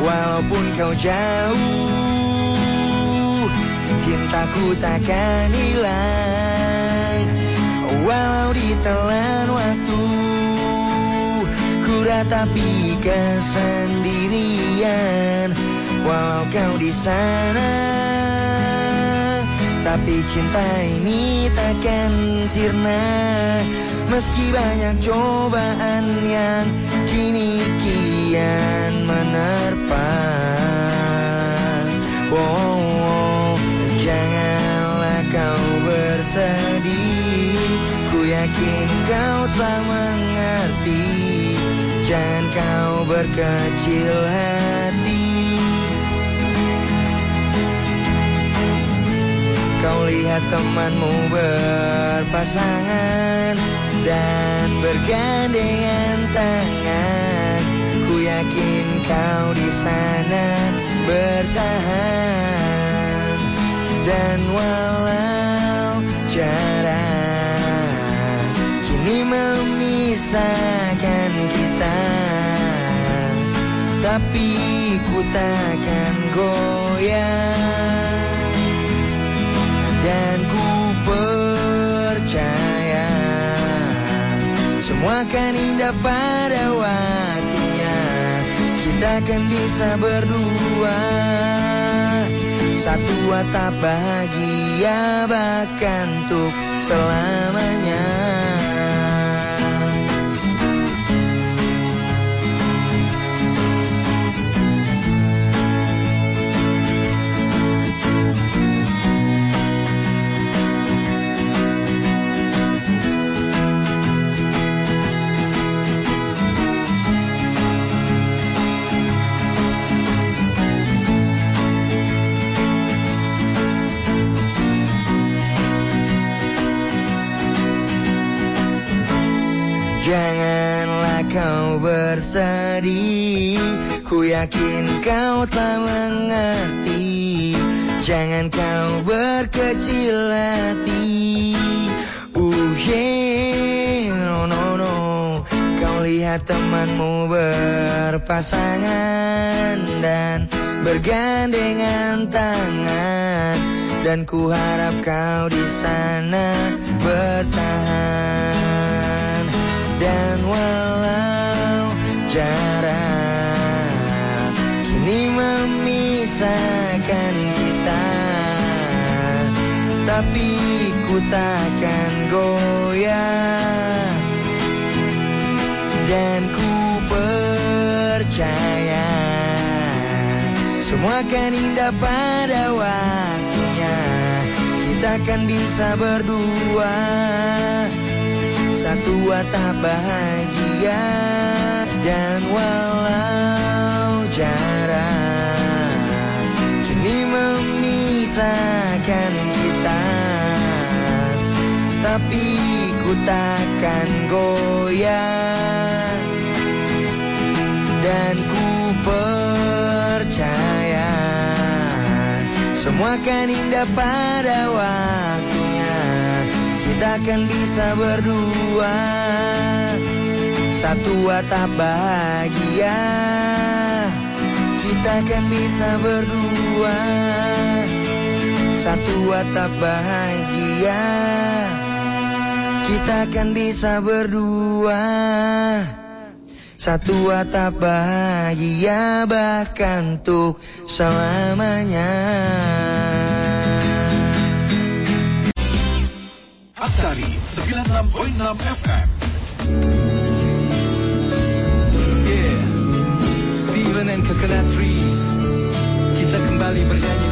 Walaupun kau jauh, cintaku takkan hilang. Walau ditelan waktu, ku ratapi kesendirian. Walau kau di sana, tapi cinta ini takkan sirna. Meski banyak cobaan yang kini kian menerpa. Wow, wow, janganlah kau bersedih. Ku yakin kau telah mengerti. Jangan kau berkecil hati. Kau lihat temanmu berpasangan dan bergandengan tangan. Ku yakin kau di sana bertahan. Dan walau jarak kini memisahkan kita, tapi ku takkan goyah dan ku akan indah pada waktunya. Kita akan bisa berdua. Satu atap bahagia bahkan untuk selamanya bersedih Ku yakin kau telah mengerti. Jangan kau berkecil hati. Uh yeah, no no no. Kau lihat temanmu berpasangan Dan bergandengan tangan. Dan ku harap kau di sana bertahan. Dan walau kini memisahkan kita. Tapi ku takkan goyah dan ku percaya semua akan indah pada waktunya. Kita akan bisa berdua. Satu atap bahagia dan walau jarak kini memisahkan kita. Tapi ku takkan goyah dan ku percaya semua akan indah pada waktunya. Kita akan bisa berdua Satu atap bahagia. Kita akan bisa berdua. Satu atap bahagia. Kita akan bisa berdua. Satu atap bahagia bahkan untuk selamanya. Aktari 96.6 FM Coconut Trees. Kita kembali bernyanyi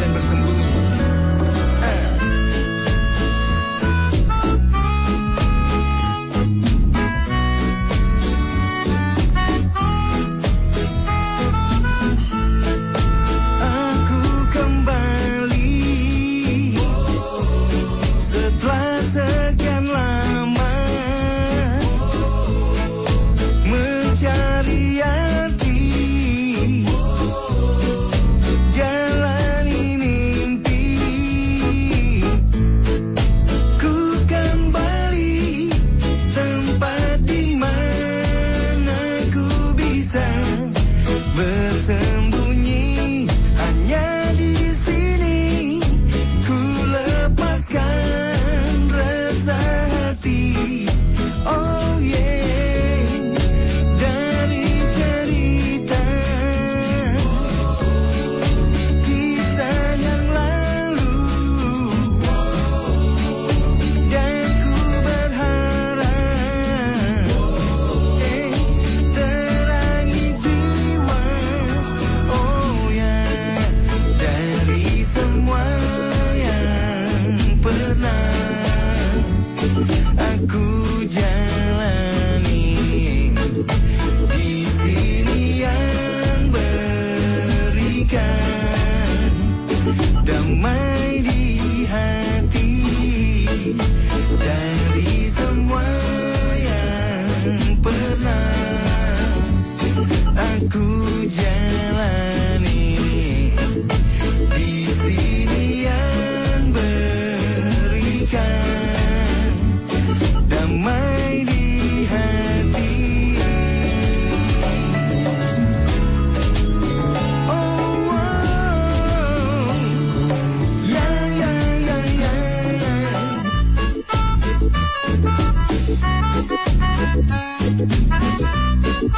Dari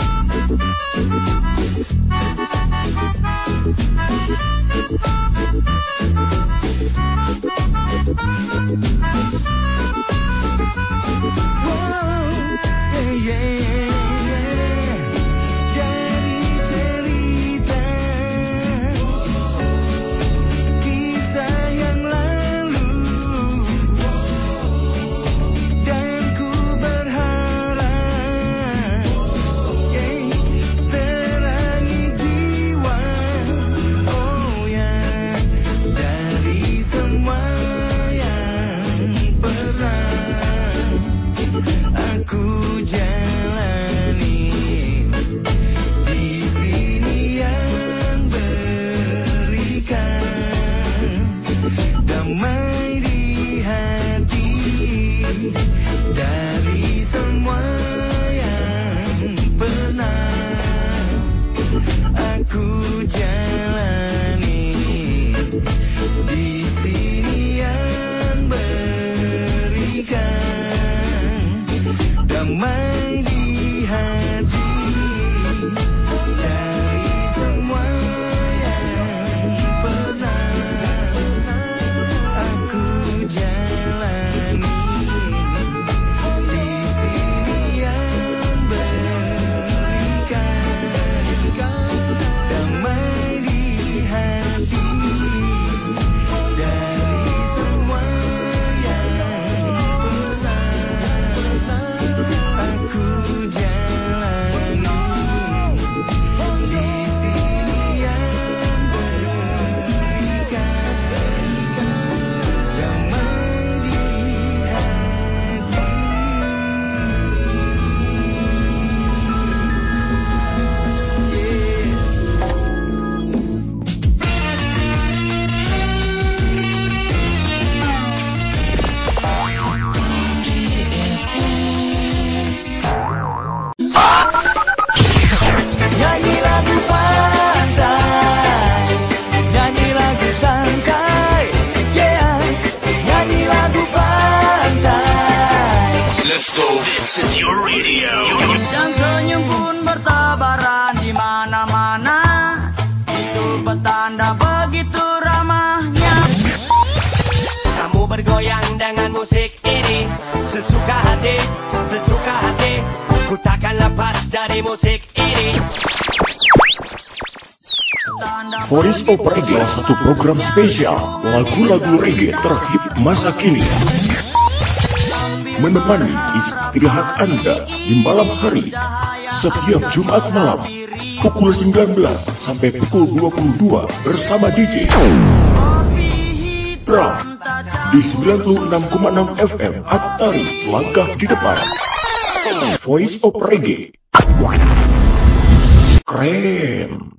program spesial lagu-lagu reggae terhip masa kini. Menemani istirahat Anda di malam hari setiap Jumat malam pukul 19 sampai pukul 22 bersama DJ Pram di 96,6 FM Aktari selangkah di depan. Voice of Reggae. Keren.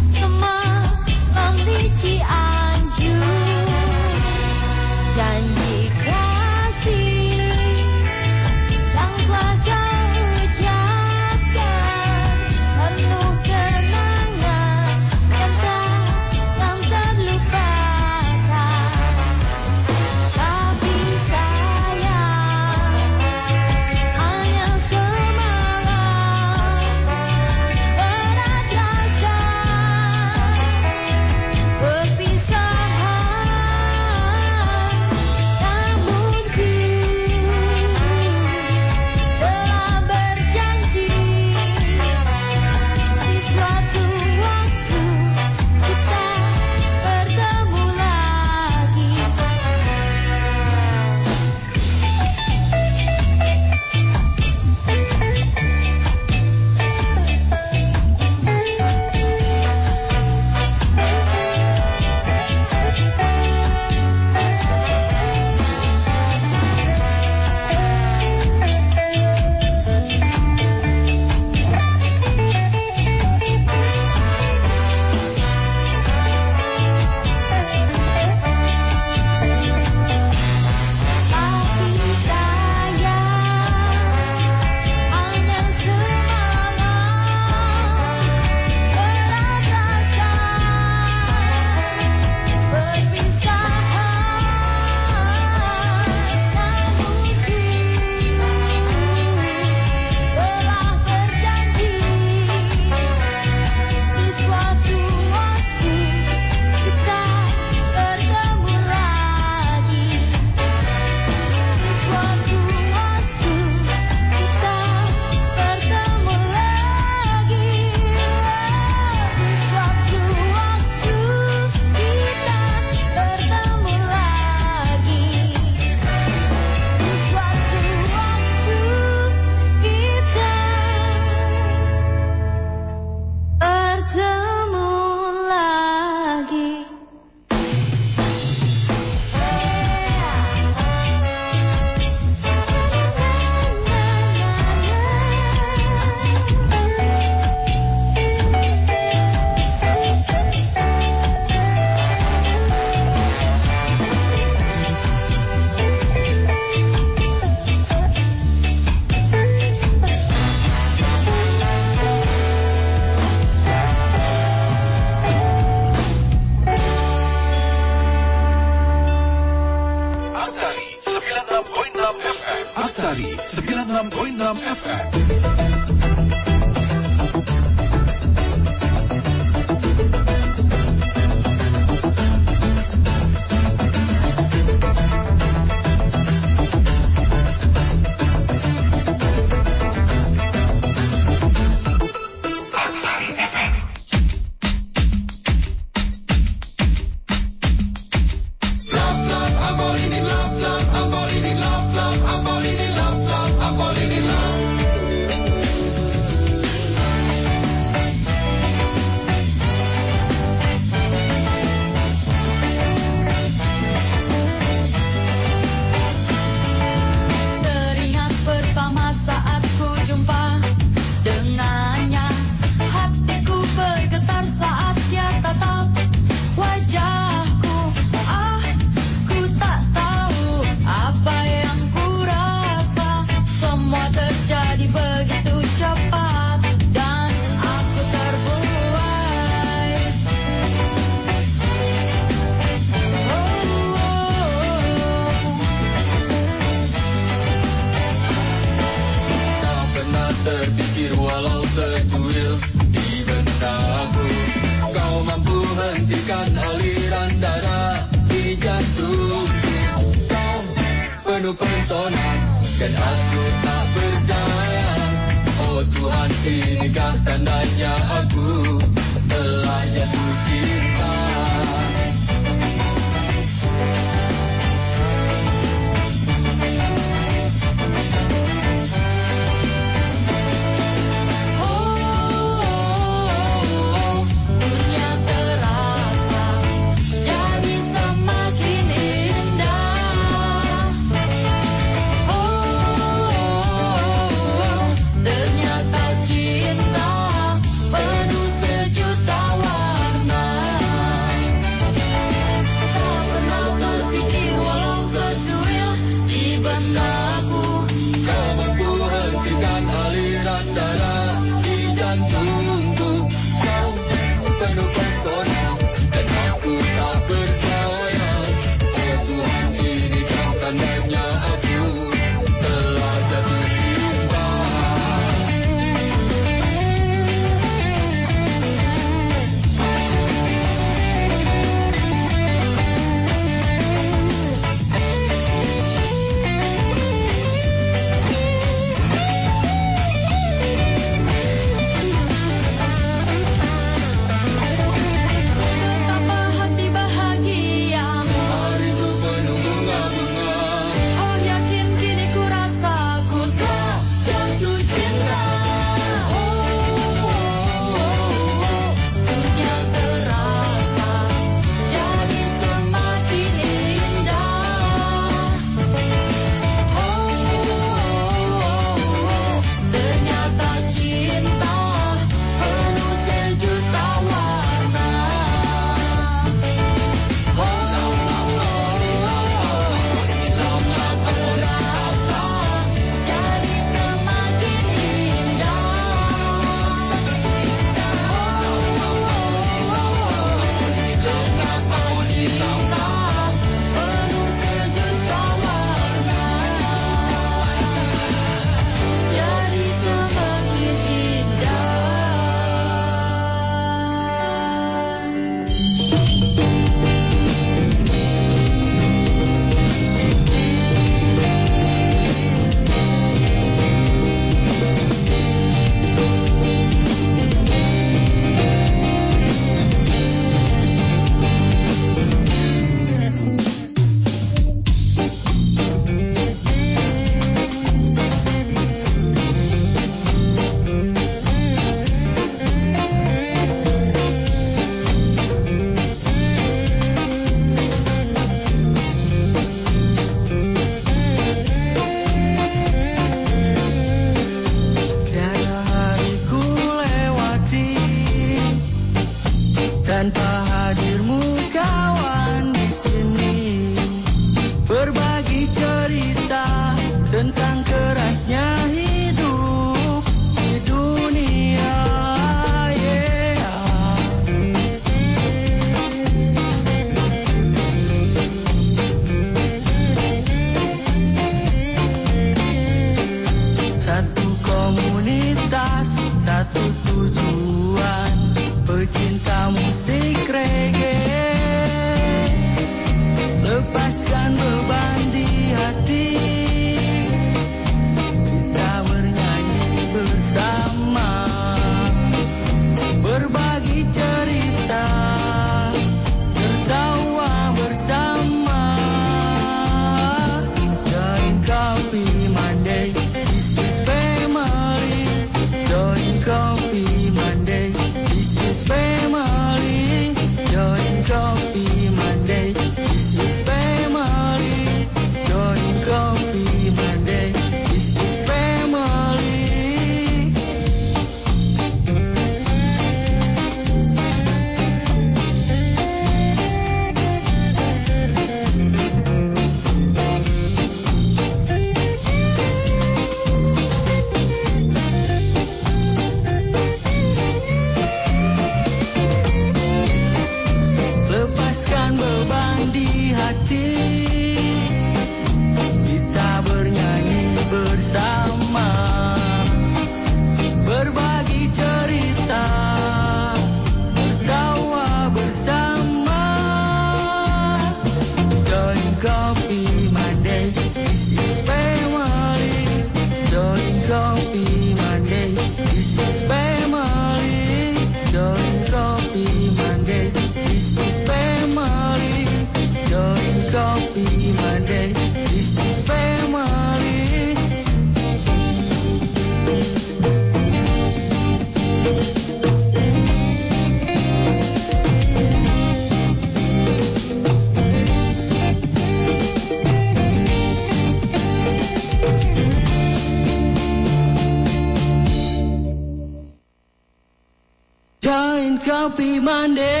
be Monday.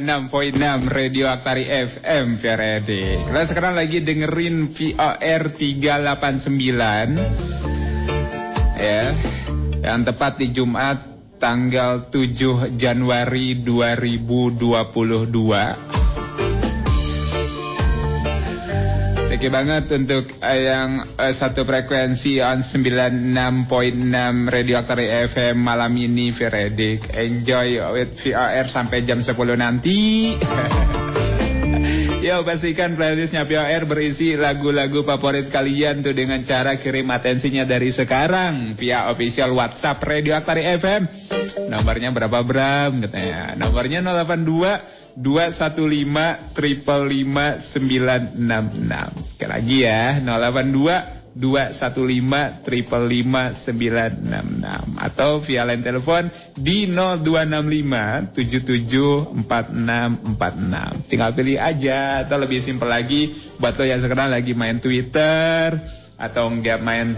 96.6 Radio Aktari FM Feredi. Kita sekarang lagi dengerin VOR 389 ya. Yang tepat di Jumat tanggal 7 Januari 2022. Oke banget untuk uh, yang uh, satu frekuensi on 96.6 Radio Aktari FM malam ini Veredik. Enjoy with VOR sampai jam 10 nanti. [LAUGHS] Yo pastikan playlistnya VOR berisi lagu-lagu favorit kalian tuh dengan cara kirim atensinya dari sekarang via official WhatsApp Radio Aktari FM. Nomornya berapa Bram katanya? Nomornya 082 215 555 966. Sekali lagi ya, 082 215 555 966 atau via line telepon di 0265 774646. Tinggal pilih aja atau lebih simpel lagi buat lo yang sekarang lagi main Twitter atau enggak main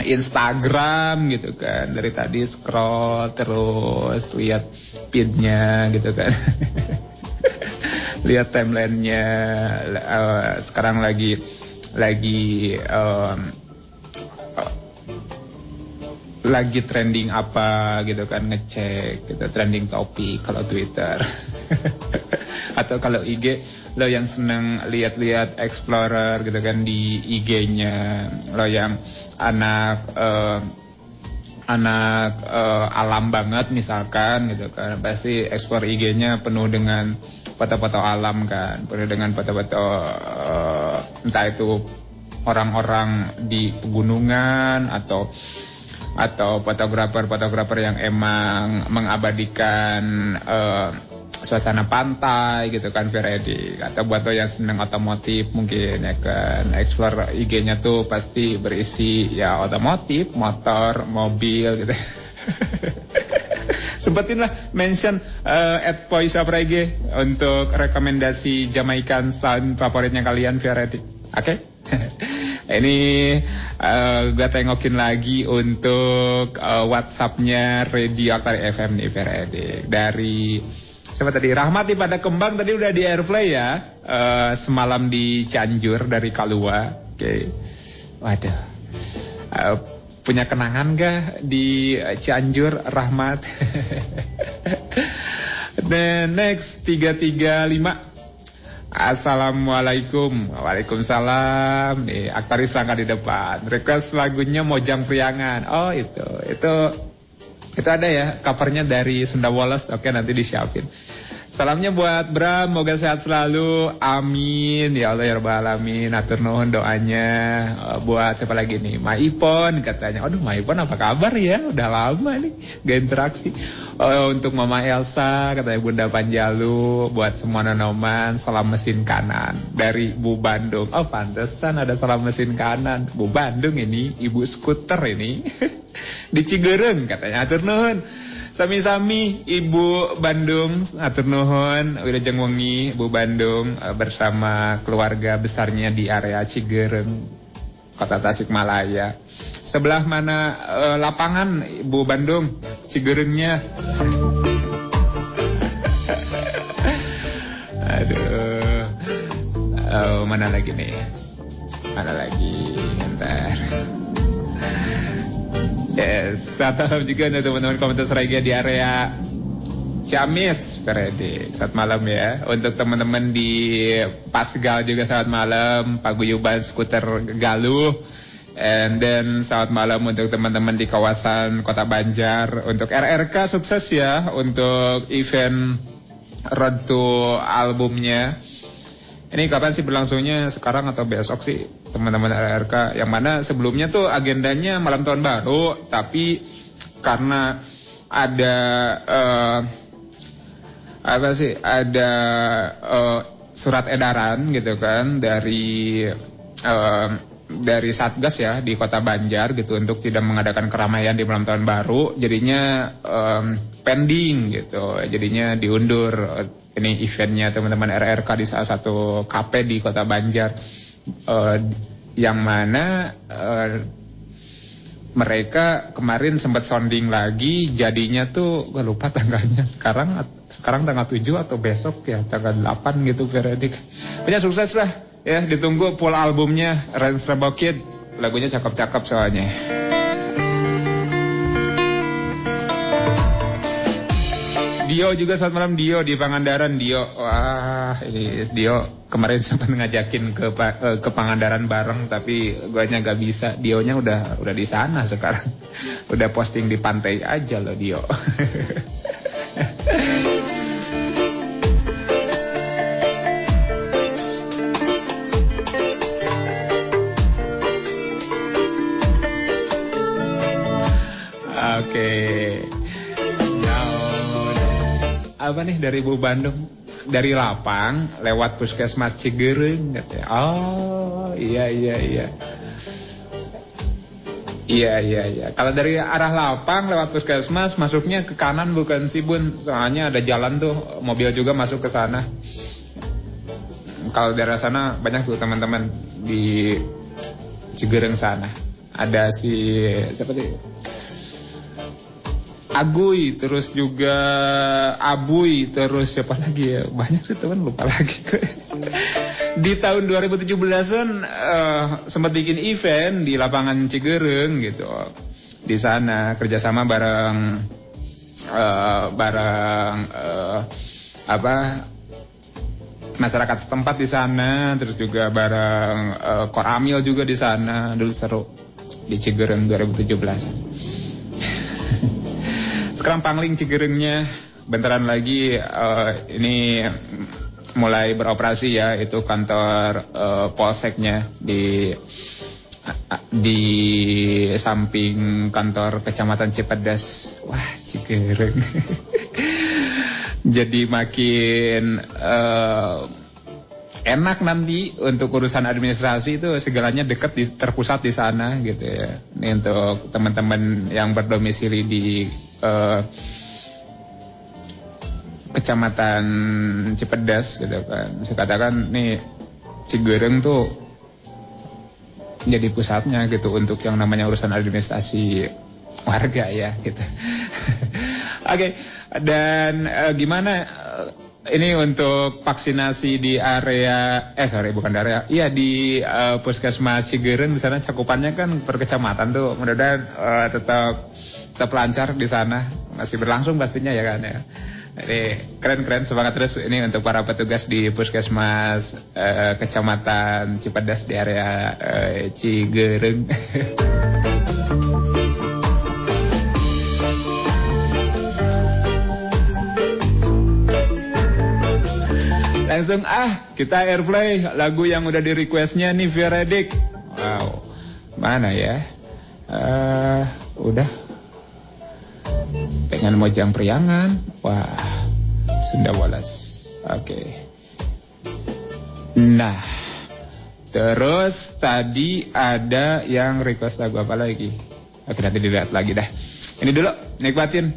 Instagram gitu kan dari tadi scroll terus lihat feednya gitu kan [LAUGHS] lihat timelinenya uh, sekarang lagi lagi um, lagi trending apa gitu kan ngecek gitu trending topik kalau Twitter. [LAUGHS] Atau kalau IG lo yang seneng lihat-lihat explorer gitu kan di IG-nya lo yang anak uh, anak uh, alam banget misalkan gitu kan. Pasti explore IG-nya penuh dengan foto-foto alam kan. Penuh dengan foto-foto uh, entah itu orang-orang di pegunungan atau atau fotografer-fotografer yang emang mengabadikan uh, suasana pantai gitu kan Feredi atau buat lo yang seneng otomotif mungkin ya kan explore IG-nya tuh pasti berisi ya otomotif, motor, mobil gitu. [LAUGHS] Sempetin lah mention uh, at Poisa Prege untuk rekomendasi Jamaican sound favoritnya kalian Feredi. Oke? Okay? [LAUGHS] Ini uh, gue tengokin lagi untuk uh, WhatsAppnya Radio Aktari FM nih Feredi dari siapa tadi Rahmat pada kembang tadi udah di airplay ya. Uh, semalam di Cianjur dari Kalua. Oke. Okay. waduh. Uh, punya kenangan gak di Cianjur Rahmat? [LAUGHS] Then next 335 Assalamualaikum. Waalaikumsalam. Nih Aktaris langkah di depan. Request lagunya Mojang Priangan. Oh itu. Itu itu ada ya covernya dari Sunda Wallace. Oke nanti disiapin. Salamnya buat Bram, moga sehat selalu. Amin. Ya Allah ya Rabbal alamin. Atur nuhun doanya uh, buat siapa lagi nih? Maipon katanya. Aduh Maipon apa kabar ya? Udah lama nih gak interaksi. Uh, untuk Mama Elsa katanya Bunda Panjalu buat semua nonoman salam mesin kanan dari Bu Bandung. Oh pantesan ada salam mesin kanan. Bu Bandung ini ibu skuter ini. [LAUGHS] Di Cigereng katanya atur nuhun. Sami-sami Ibu Bandung atur nuhun Wilujeng Wengi Ibu Bandung uh, bersama keluarga besarnya di area Cigereng Kota Tasikmalaya. Sebelah mana uh, lapangan Ibu Bandung Cigerengnya? [LAUGHS] Aduh. Uh, mana lagi nih? Mana lagi? Ntar. Yes, salam juga untuk teman-teman komunitas Rega di area Ciamis, Feredi. Saat malam ya. Untuk teman-teman di Pasgal juga saat malam, Paguyuban Skuter Galuh. And then saat malam untuk teman-teman di kawasan Kota Banjar. Untuk RRK sukses ya untuk event Road to albumnya. Ini kapan sih berlangsungnya? Sekarang atau besok sih teman-teman RRK yang mana sebelumnya tuh agendanya malam tahun baru tapi karena ada uh, apa sih ada uh, surat edaran gitu kan dari uh, dari Satgas ya di Kota Banjar gitu untuk tidak mengadakan keramaian di malam tahun baru jadinya um, pending gitu jadinya diundur ini eventnya teman-teman RRK di salah satu kafe di Kota Banjar. Uh, yang mana uh, mereka kemarin sempat sounding lagi jadinya tuh gue lupa [LAUGHS] tanggalnya. Sekarang sekarang tanggal 7 atau besok ya tanggal 8 gitu Veredik punya sukses lah ya ditunggu full albumnya Rance Rebel Kid lagunya cakep-cakep soalnya Dio juga saat malam Dio di Pangandaran Dio. Wah Dio. Kemarin [LAUGHS] sempat ngajakin ke eh, ke Pangandaran bareng tapi guanya gak bisa. Dionya udah udah di sana sekarang. [LAUGHS] Udah posting di pantai aja loh Dio. [LAUGHS] Oke. Now, apa nih dari Bu Bandung? Dari Lapang lewat Puskesmas Cigereng katanya. Oh, iya iya iya. Iya iya iya. Kalau dari arah Lapang lewat Puskesmas masuknya ke kanan bukan sih Bun? Soalnya ada jalan tuh, mobil juga masuk ke sana. Kalau daerah sana banyak tuh teman-teman di Cigereng sana. Ada si siapa? Agui, terus juga Abui, terus siapa lagi ya? Banyak sih teman lupa lagi gue. Di tahun 2017-an uh, sempat bikin event di lapangan Cigereng gitu. Di sana kerjasama bareng uh, bareng uh, apa masyarakat setempat di sana, terus juga bareng uh, Koramil juga di sana. Dulu seru di Cigereng 2017. Sekarang Pangling Cigerengnya bentaran lagi uh, ini mulai beroperasi ya itu kantor uh, polseknya di di samping kantor kecamatan Cipedas. Wah, Cigereng. [LAUGHS] Jadi makin uh, enak nanti untuk urusan administrasi itu segalanya dekat di, terpusat di sana gitu ya. Ini untuk teman-teman yang berdomisili di uh, kecamatan Cipedas gitu kan. Saya katakan nih Cigereng tuh jadi pusatnya gitu untuk yang namanya urusan administrasi warga ya gitu. [LAUGHS] Oke, okay. dan uh, gimana ini untuk vaksinasi di area eh sorry bukan di area. Iya di uh, puskesmas Cigereng di sana cakupannya kan per kecamatan tuh. Mudah-mudahan uh, tetap tetap lancar di sana. Masih berlangsung pastinya ya kan ya. Ini keren-keren semangat terus ini untuk para petugas di puskesmas uh, kecamatan Cipadas di area uh, Cigereng [LAUGHS] Langsung ah kita airplay lagu yang udah di requestnya nih Veredik. Wow, mana ya? Uh, udah pengen mojang priangan. Wah, Sunda Wallace. Oke. Okay. Nah, terus tadi ada yang request lagu apa lagi? Oke nanti dilihat lagi dah. Ini dulu nikmatin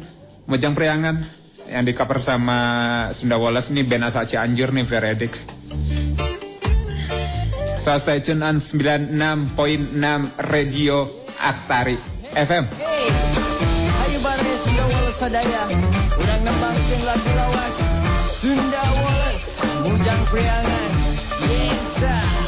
mojang priangan yang di cover sama Sunda Wallace nih band asal Cianjur nih Veredik. So stay tune on 96.6 Radio Aktari FM. Hey, ayo bareng Sunda Wallace sadaya. Urang nembang jeung lagu lawas. Sunda Wallace, Mujang Priangan. Yes, sir.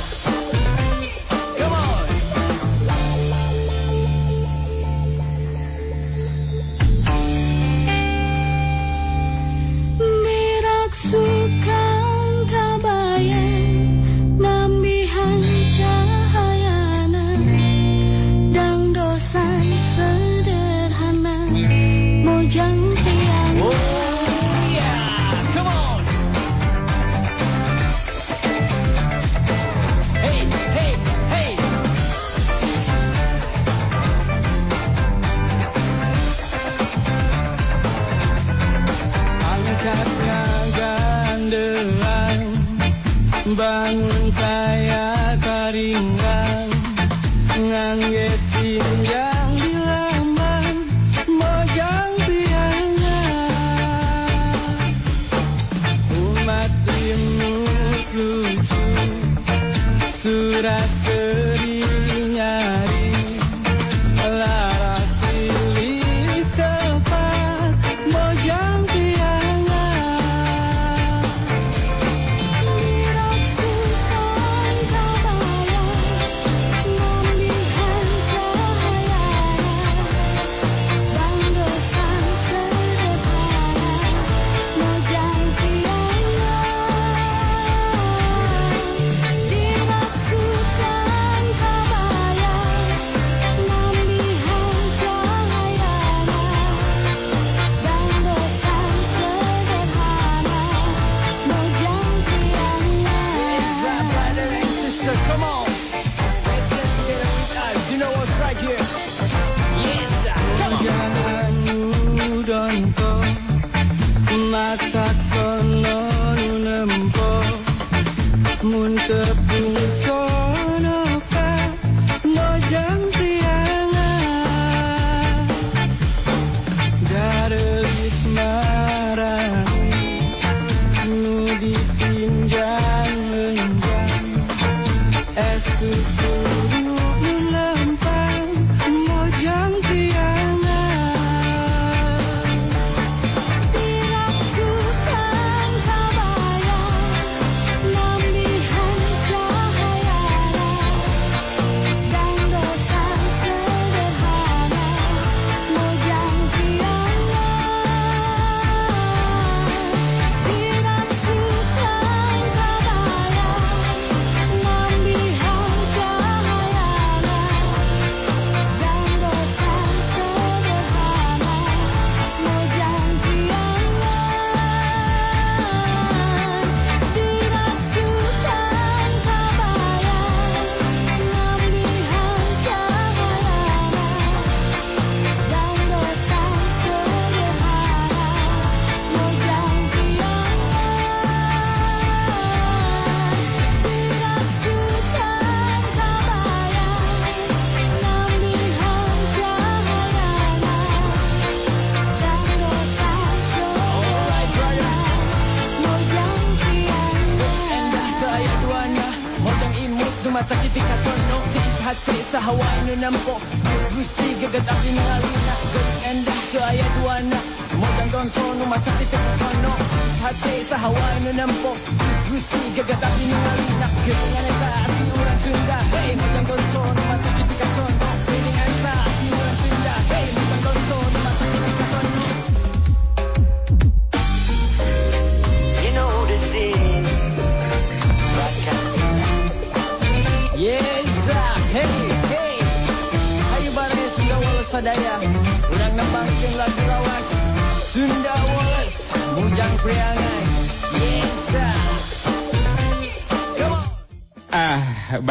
Mojang tiang Oh yeah, come on. Hey, hey, hey. Angkatnya gandelan Bangun saya that I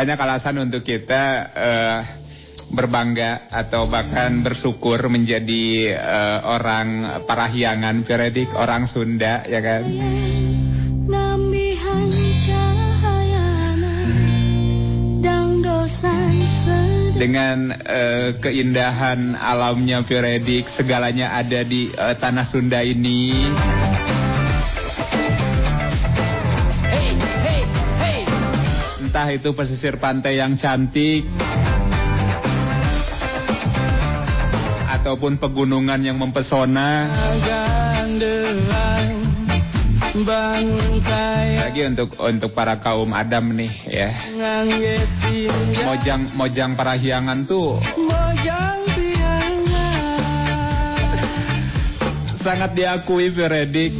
banyak alasan untuk kita eh, berbangga atau bahkan bersyukur menjadi eh, orang Parahyangan, Veredik, orang Sunda, ya kan? Dengan eh, keindahan alamnya Veredik, segalanya ada di eh, tanah Sunda ini. Entah itu pesisir pantai yang cantik ataupun pegunungan yang mempesona. Lagi untuk untuk para kaum Adam nih ya. Mojang Mojang Parahyangan tuh mojang piangan sangat diakui Veredik.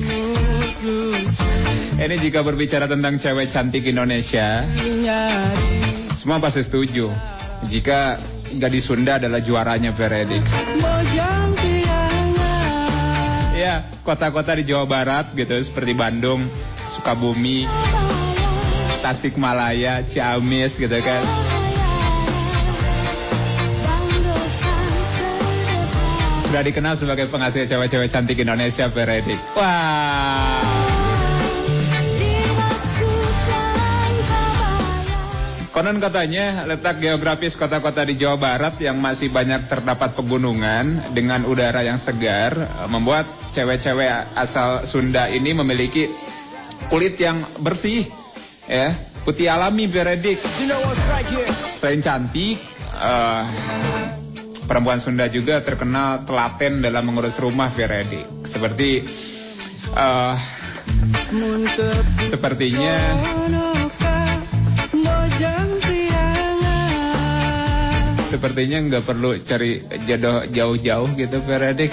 Ini jika berbicara tentang cewek cantik Indonesia, semua pasti setuju. Jika gadis Sunda adalah juaranya Veredik. Ya, kota-kota di Jawa Barat gitu seperti Bandung, Sukabumi, Tasikmalaya, Ciamis gitu kan. Sudah dikenal sebagai penghasil cewek-cewek cantik Indonesia Veredik. Wah. Konon katanya letak geografis kota-kota di Jawa Barat yang masih banyak terdapat pegunungan dengan udara yang segar membuat cewek-cewek asal Sunda ini memiliki kulit yang bersih ya, putih alami Veredik. Here? Selain cantik, eh, perempuan Sunda juga terkenal telaten dalam mengurus rumah Veredik. Seperti Muntep sepertinya sepertinya nggak perlu cari jodoh jauh-jauh gitu Veredik.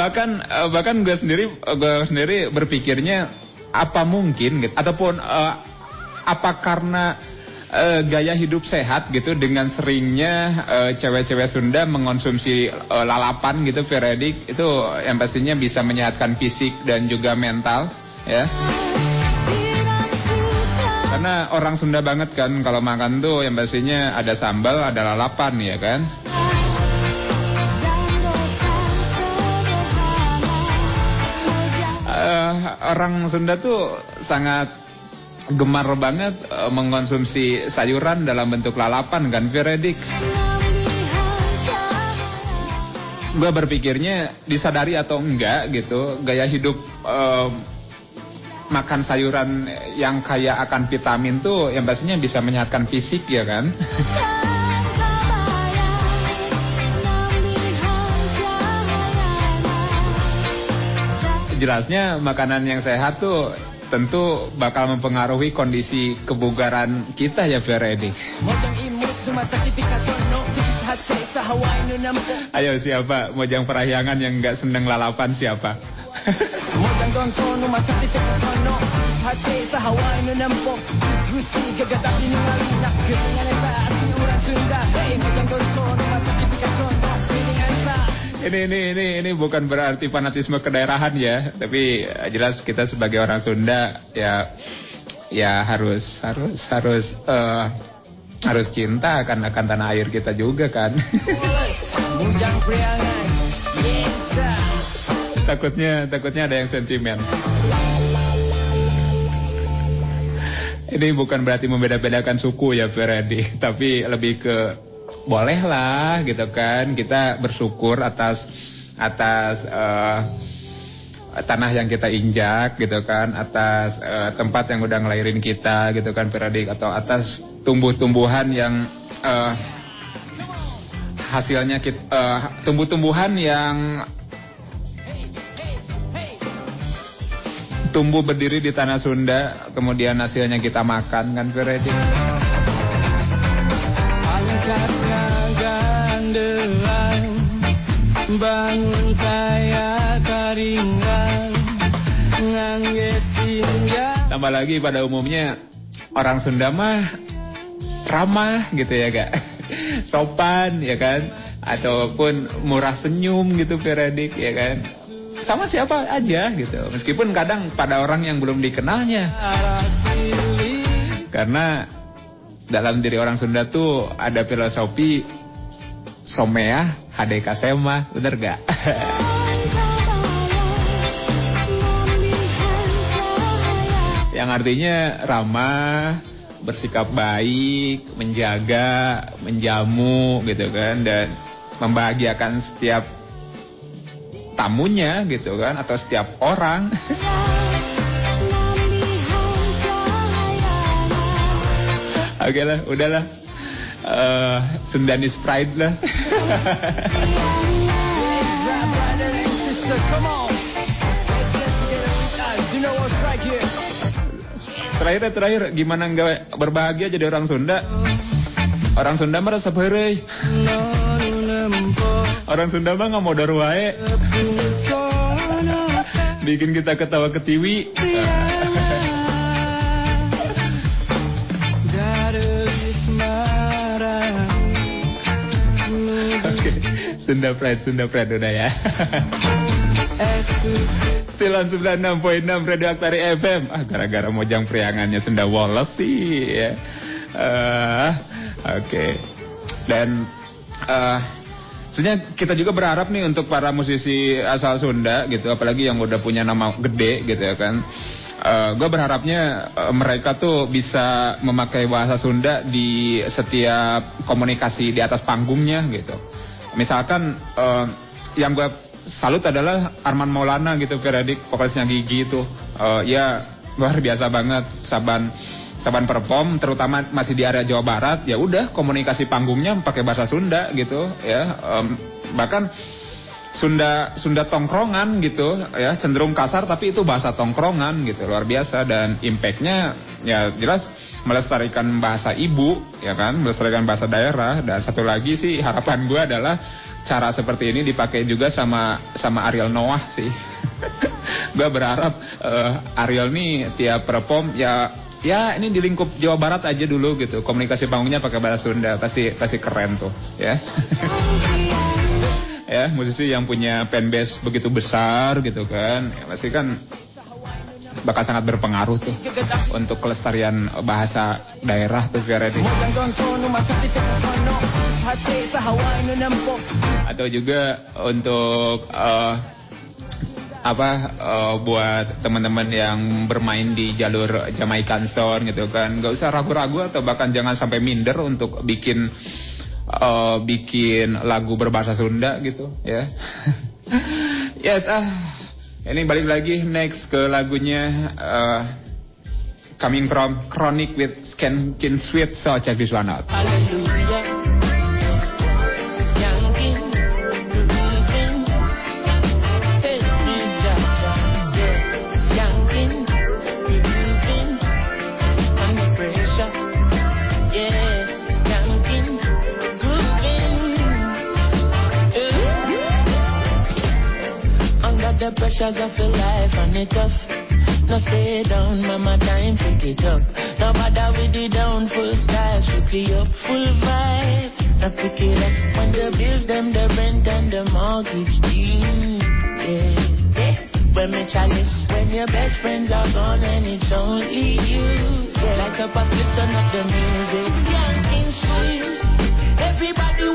bahkan eh, bahkan gue sendiri gue sendiri berpikirnya apa mungkin gitu ataupun eh, apa karena eh, gaya hidup sehat gitu dengan seringnya eh, cewek-cewek Sunda mengonsumsi eh, lalapan gitu Veredik itu yang pastinya bisa menyehatkan fisik dan juga mental ya. Karena orang Sunda banget kan kalau makan tuh yang pastinya ada sambal ada lalapan ya kan? Orang Sunda tuh sangat gemar banget eh, mengkonsumsi sayuran dalam bentuk lalapan kan Veredik. Gue berpikirnya disadari atau enggak gitu gaya hidup eh, makan sayuran yang kaya akan vitamin tuh yang pastinya bisa menyehatkan fisik ya kan. Jelasnya makanan yang sehat tuh tentu bakal mempengaruhi kondisi kebugaran kita ya nu nampok Ayo siapa mojang perahyangan yang nggak seneng lalapan siapa? Ini ini ini ini bukan berarti fanatisme kedaerahan ya, tapi eh, jelas kita sebagai orang Sunda ya ya harus harus harus eh, harus cinta akan akan tanah air kita juga kan. [LAUGHS] takutnya takutnya ada yang sentimen. Ini bukan berarti membeda-bedakan suku ya Ferdi, tapi lebih ke bolehlah gitu kan. Kita bersyukur atas atas uh, tanah yang kita injak gitu kan, atas uh, tempat yang udah ngelahirin kita gitu kan Peradik atau atas tumbuh-tumbuhan yang uh, hasilnya kita uh, tumbuh-tumbuhan yang tumbuh berdiri di tanah Sunda kemudian hasilnya kita makan kan Peradik. Tambah lagi pada umumnya orang Sunda mah ramah gitu ya gak [LAUGHS] sopan ya kan? Ataupun murah senyum gitu Peradik ya kan? Sama siapa aja gitu. Meskipun kadang pada orang yang belum dikenalnya. Karena dalam diri orang Sunda tuh ada filosofi somea hadeka sema bener gak? [LAUGHS] yang artinya ramah bersikap baik menjaga menjamu gitu kan dan membahagiakan setiap tamunya gitu kan atau setiap orang [LAUGHS] Oke lah, udahlah. Uh, Sundanese pride lah. terakhir terakhir gimana nggak berbahagia jadi orang Sunda? Orang Sunda merasa berai. Orang Sunda mah nggak mau wae. Bikin kita ketawa ketiwi. Sunda Pride, Sunda Pride udah ya. [LAUGHS] Still on 96.6 Radio Aktari FM. Ah, gara-gara mojang priangannya Sunda Wallace sih ya. Uh, Oke. Okay. Dan uh, sebenarnya kita juga berharap nih untuk para musisi asal Sunda gitu, apalagi yang udah punya nama gede gitu ya kan. Uh, gue berharapnya uh, mereka tuh bisa memakai bahasa Sunda di setiap komunikasi di atas panggungnya gitu. Misalkan uh, yang gue salut adalah Arman Maulana gitu Feradik vokalisnya Gigi itu. Uh, ya luar biasa banget. Saban Saban perform terutama masih di area Jawa Barat ya udah komunikasi panggungnya pakai bahasa Sunda gitu ya. Um, bahkan Sunda Sunda tongkrongan gitu ya cenderung kasar tapi itu bahasa tongkrongan gitu luar biasa. Dan impactnya ya jelas melestarikan bahasa ibu ya kan melestarikan bahasa daerah. Dan satu lagi sih harapan gue adalah cara seperti ini dipakai juga sama sama Ariel Noah sih. [LAUGHS] Gue berharap uh, Ariel nih tiap perform ya ya ini di lingkup Jawa Barat aja dulu gitu. Komunikasi panggungnya pakai bahasa Sunda pasti pasti keren tuh ya [LAUGHS] ya musisi yang punya fanbase begitu besar gitu kan ya, pasti kan bakal sangat berpengaruh tuh untuk kelestarian bahasa daerah tuh Fiaredi. Atau juga untuk uh, apa uh, buat teman-teman yang bermain di jalur Jamaican Sound gitu kan nggak usah ragu-ragu atau bahkan jangan sampai minder untuk bikin uh, bikin lagu berbahasa Sunda gitu ya. [LAUGHS] Yes ah. Ini balik lagi next ke lagunya uh, coming from Chronic with Skin Sweet so check this one out the pressures of your life and it tough. No stay down, mama, time pick it up. No bother with the down, full style, strictly up, full vibes. Now pick it up when the bills, them, the rent and the mortgage due. Yeah, yeah. When me chalice, when your best friends are gone and it's only you. Yeah, like a pass, turn up the music. Sweet. Everybody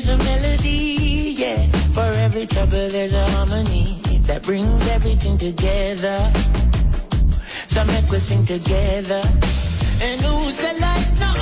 there's a melody, yeah. For every trouble, there's a harmony that brings everything together. So make us sing together. And who's the light? No.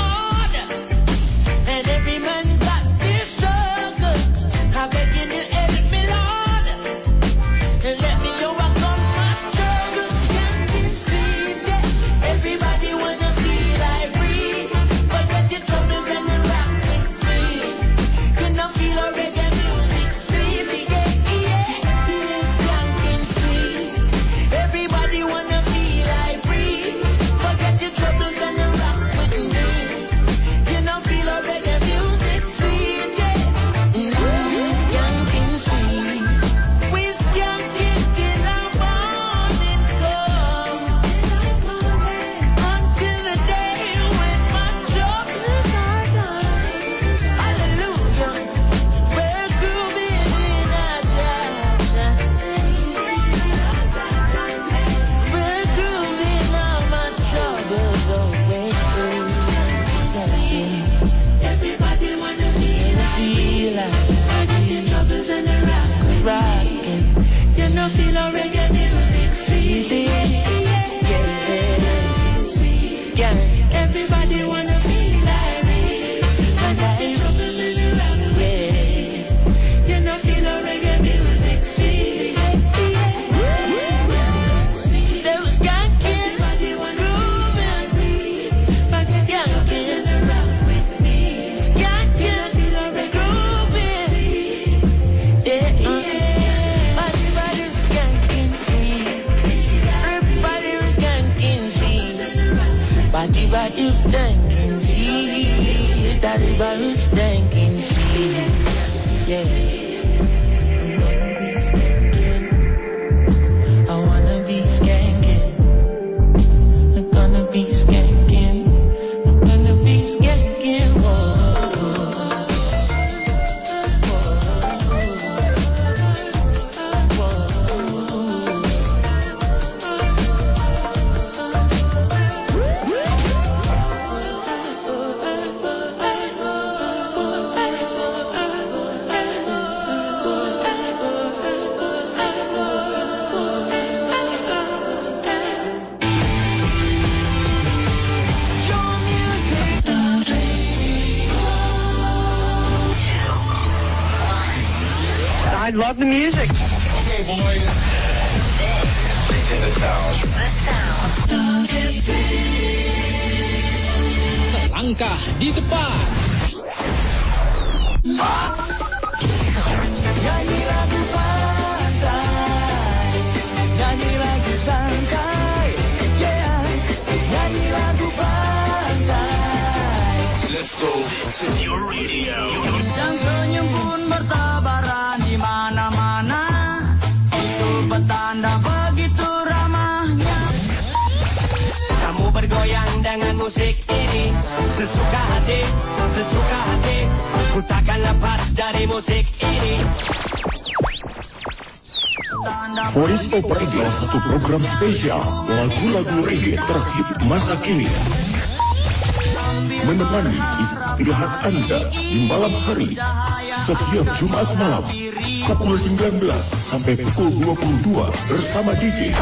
sampai pukul 22 bersama DJ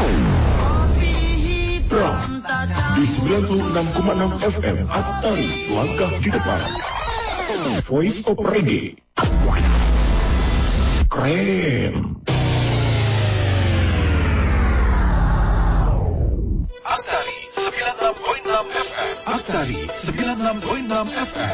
di 96,6 FM Atari Langkah di Depan. Voice of Reggae. Keren. Atari 96.6 FM Atari 96.6 FM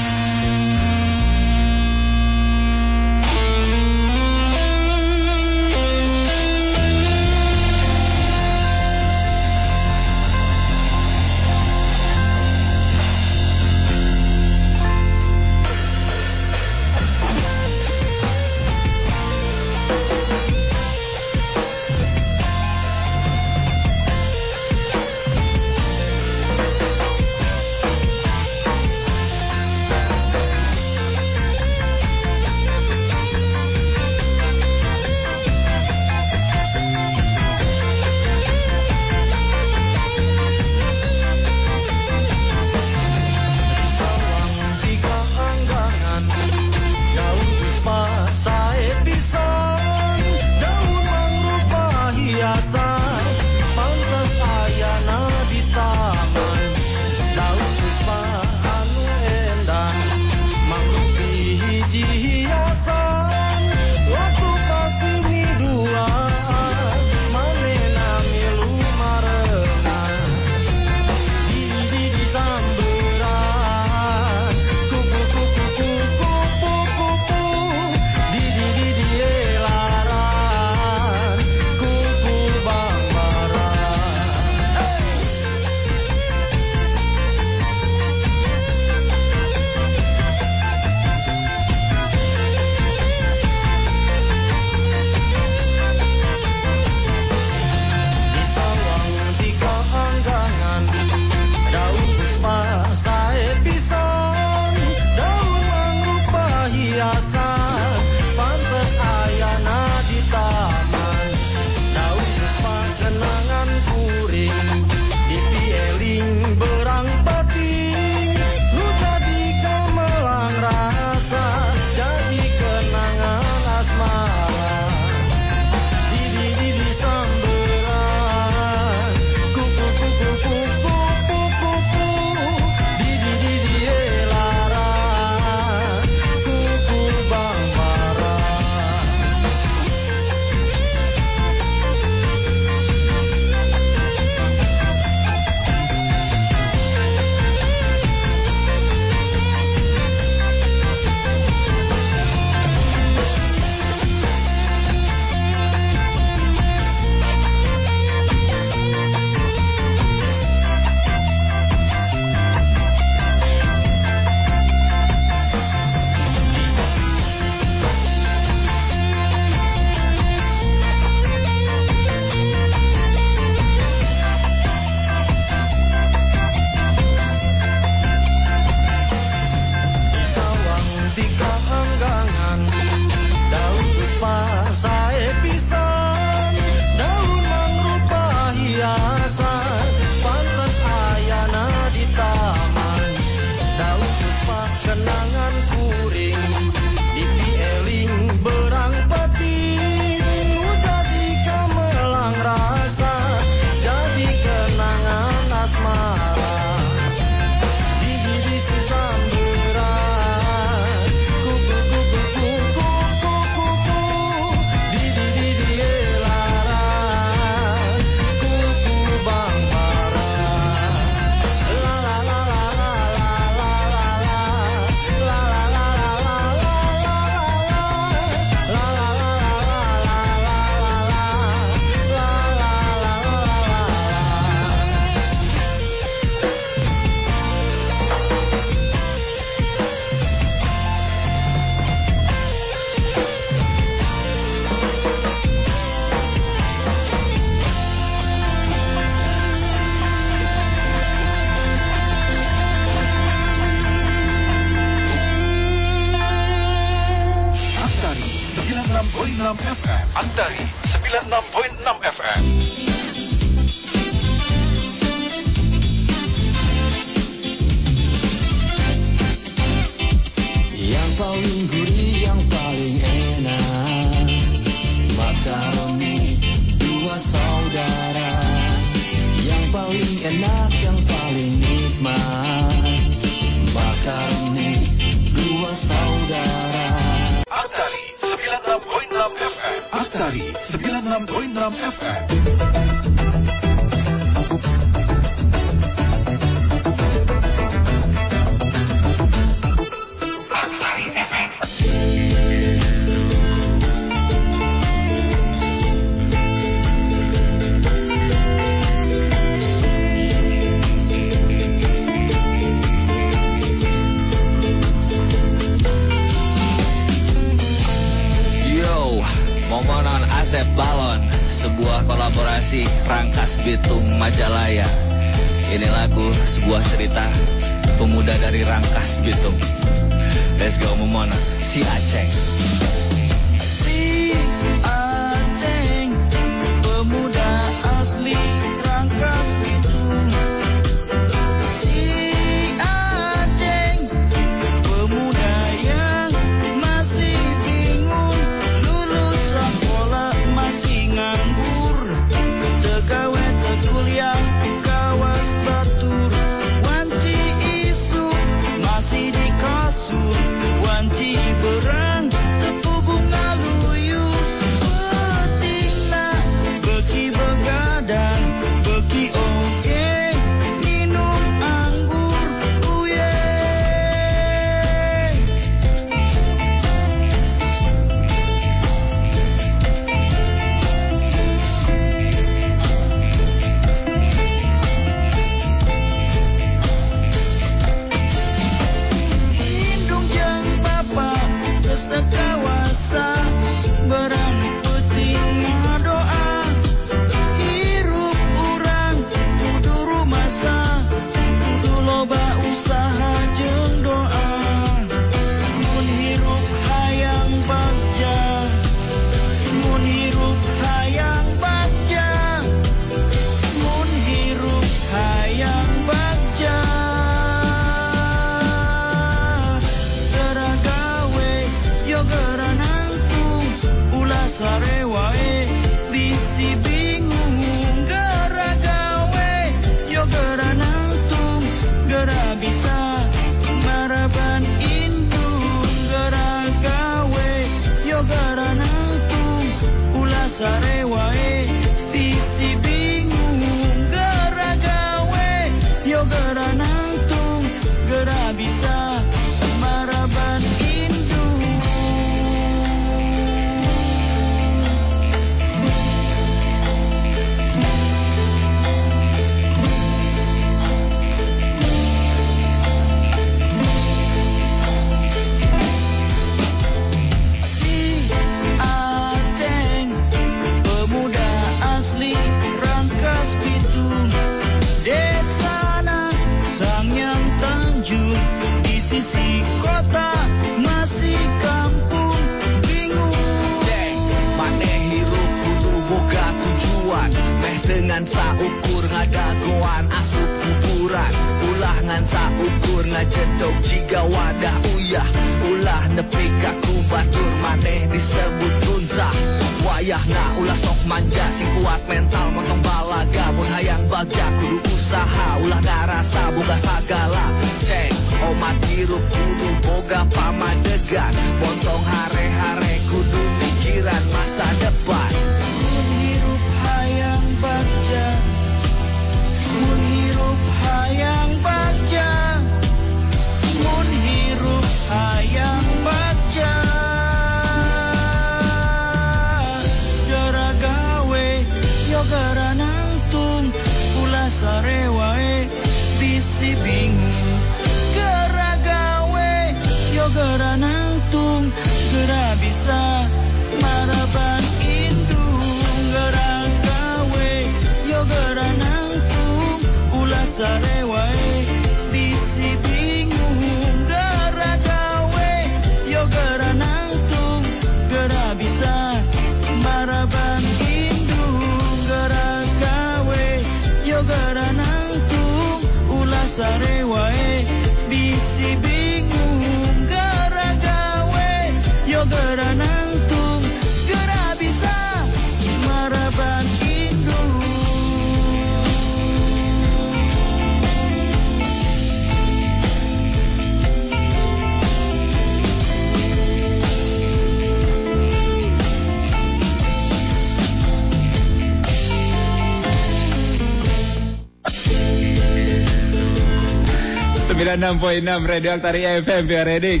96.6 Radio Aktari FM Redik.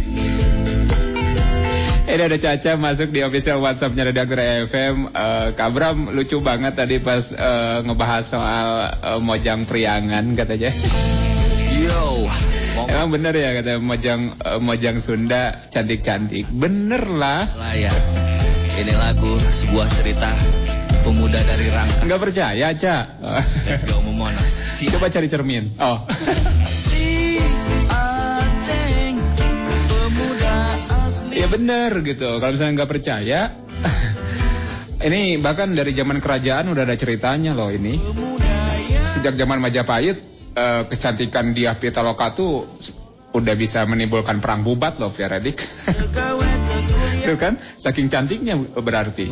Ini ada Caca masuk di official WhatsAppnya Radio Aktari FM. Uh, Kak Bram lucu banget tadi pas uh, ngebahas soal uh, mojang priangan katanya. Yo. Emang bener ya kata mojang uh, mojang Sunda cantik-cantik. Bener lah. Lah ya. Ini lagu sebuah cerita pemuda dari Rangka. Enggak percaya, Ca. Let's go Momona. Coba cari cermin. Oh. [LAUGHS] bener gitu. Kalau misalnya nggak percaya, [LAUGHS] ini bahkan dari zaman kerajaan udah ada ceritanya loh ini. Sejak zaman Majapahit, eh, kecantikan Diah Pitaloka tuh udah bisa menimbulkan perang bubat loh, Via Redik. [LAUGHS] Tuh kan, saking cantiknya berarti.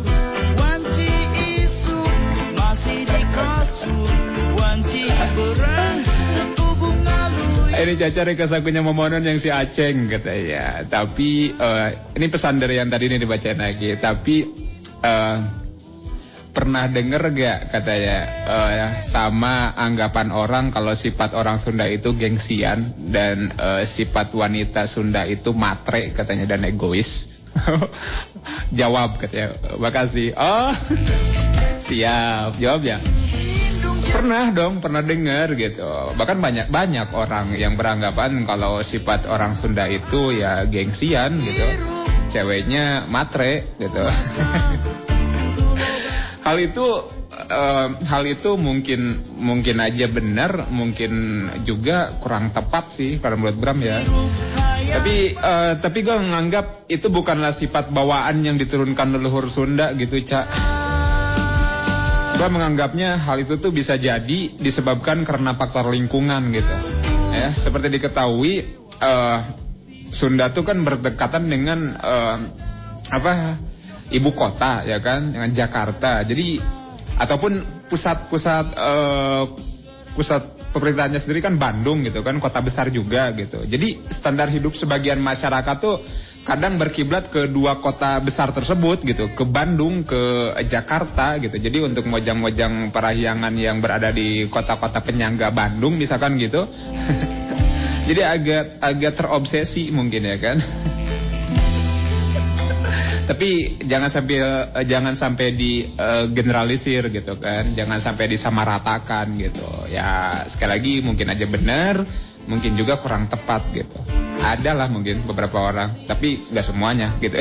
Ini Caca request lagunya Momonon yang si Aceng katanya. Tapi eh, ini pesan dari yang tadi ini dibacain lagi. Tapi eh, pernah denger gak katanya eh, sama anggapan orang kalau sifat orang Sunda itu gengsian dan eh, sifat wanita Sunda itu matre katanya dan egois. [LAUGHS] Jawab katanya. Makasih. Oh. [LAUGHS] Siap. Jawab ya. Pernah dong, pernah dengar gitu. Bahkan banyak banyak orang yang beranggapan kalau sifat orang Sunda itu ya gengsian gitu. Ceweknya matre gitu. [LAUGHS] hal itu eh, hal itu mungkin mungkin aja benar, mungkin juga kurang tepat sih kalau menurut Bram ya. Tapi eh, tapi gue menganggap itu bukanlah sifat bawaan yang diturunkan leluhur Sunda gitu, Cak. Gue menganggapnya hal itu tuh bisa jadi disebabkan karena faktor lingkungan gitu. Ya, seperti diketahui eh, Sunda tuh kan berdekatan dengan eh, apa ibu kota ya kan dengan Jakarta. Jadi ataupun pusat-pusat eh, pusat pemerintahnya sendiri kan Bandung gitu kan kota besar juga gitu. Jadi standar hidup sebagian masyarakat tuh kadang berkiblat ke dua kota besar tersebut gitu, ke Bandung, ke Jakarta gitu. Jadi untuk mojang-mojang parahyangan yang berada di kota-kota penyangga Bandung misalkan gitu. [LAUGHS] Jadi agak agak terobsesi mungkin ya kan. [LAUGHS] Tapi jangan sampai eh, jangan sampai di eh, generalisir gitu kan. Jangan sampai disamaratakan gitu. Ya sekali lagi mungkin aja benar, mungkin juga kurang tepat gitu. Ada lah mungkin beberapa orang, tapi nggak semuanya gitu.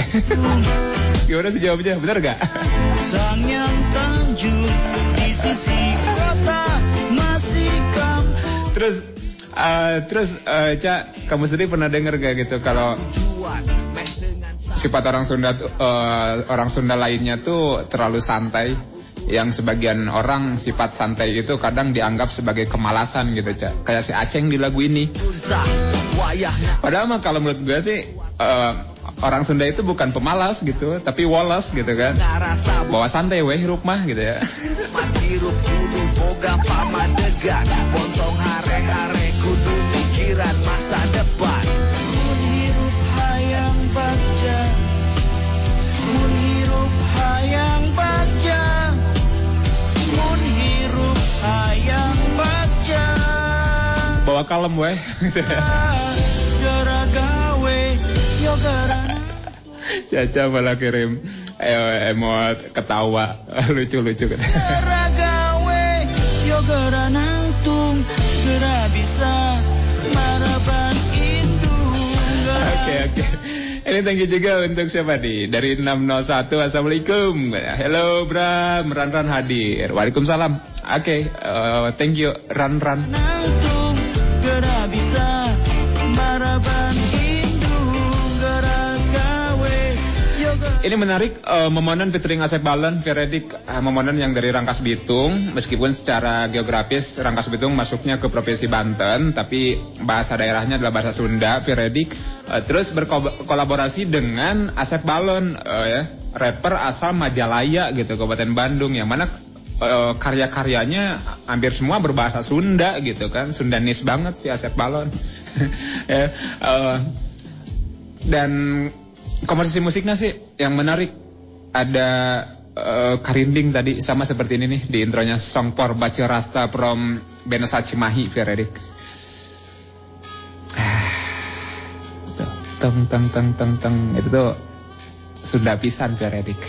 [LAUGHS] Gimana sih jawabnya? Benar gak? Sang yang tanjung di sisi kota masih kamu Terus eh, terus eh, Cak, kamu sendiri pernah dengar gak gitu kalau sifat orang Sunda tuh, eh, orang Sunda lainnya tuh terlalu santai yang sebagian orang sifat santai itu kadang dianggap sebagai kemalasan gitu Cak. Kayak si Aceng di lagu ini. Padahal mah kalau menurut gue sih eh, orang Sunda itu bukan pemalas gitu, tapi woles gitu kan. Bawa santai weh mah gitu ya. Masa depan hayang baca hayang baca. Bawa kalem weh. Yo [LAUGHS] Caca malah kirim eh, emot ketawa. [LAUGHS] Lucu-lucu. Gara gawe yo gara nangtung Gara bisa marapan indung [LAUGHS] gara Oke oke. Ini thank you juga untuk siapa nih? Dari 601 Assalamualaikum. Hello Bram, Ran Ran hadir. Waalaikumsalam. Oke, eh, thank you Ran Ran. Ini menarik eh, Memonan featuring Asep Balon, Veredik eh, Memonan yang dari Rangkas Bitung. Meskipun secara geografis Rangkas Bitung masuknya ke Provinsi Banten Tapi bahasa daerahnya adalah bahasa Sunda, Veredik Eh, Terus berkolaborasi dengan Asep Balon eh, ya Rapper asal Majalaya gitu, Kabupaten Bandung Yang mana eh, karya-karyanya hampir semua berbahasa Sunda gitu kan. Sundanis banget si Asep Balon [LAUGHS] ya, eh, Dan komposisi musiknya sih yang menarik ada uh, Karinding tadi sama seperti ini nih di intronya Song Por baca Rasta from Benesa Cimahi Veredik. Teng teng teng teng teng itu tuh sudah pisan Veredik.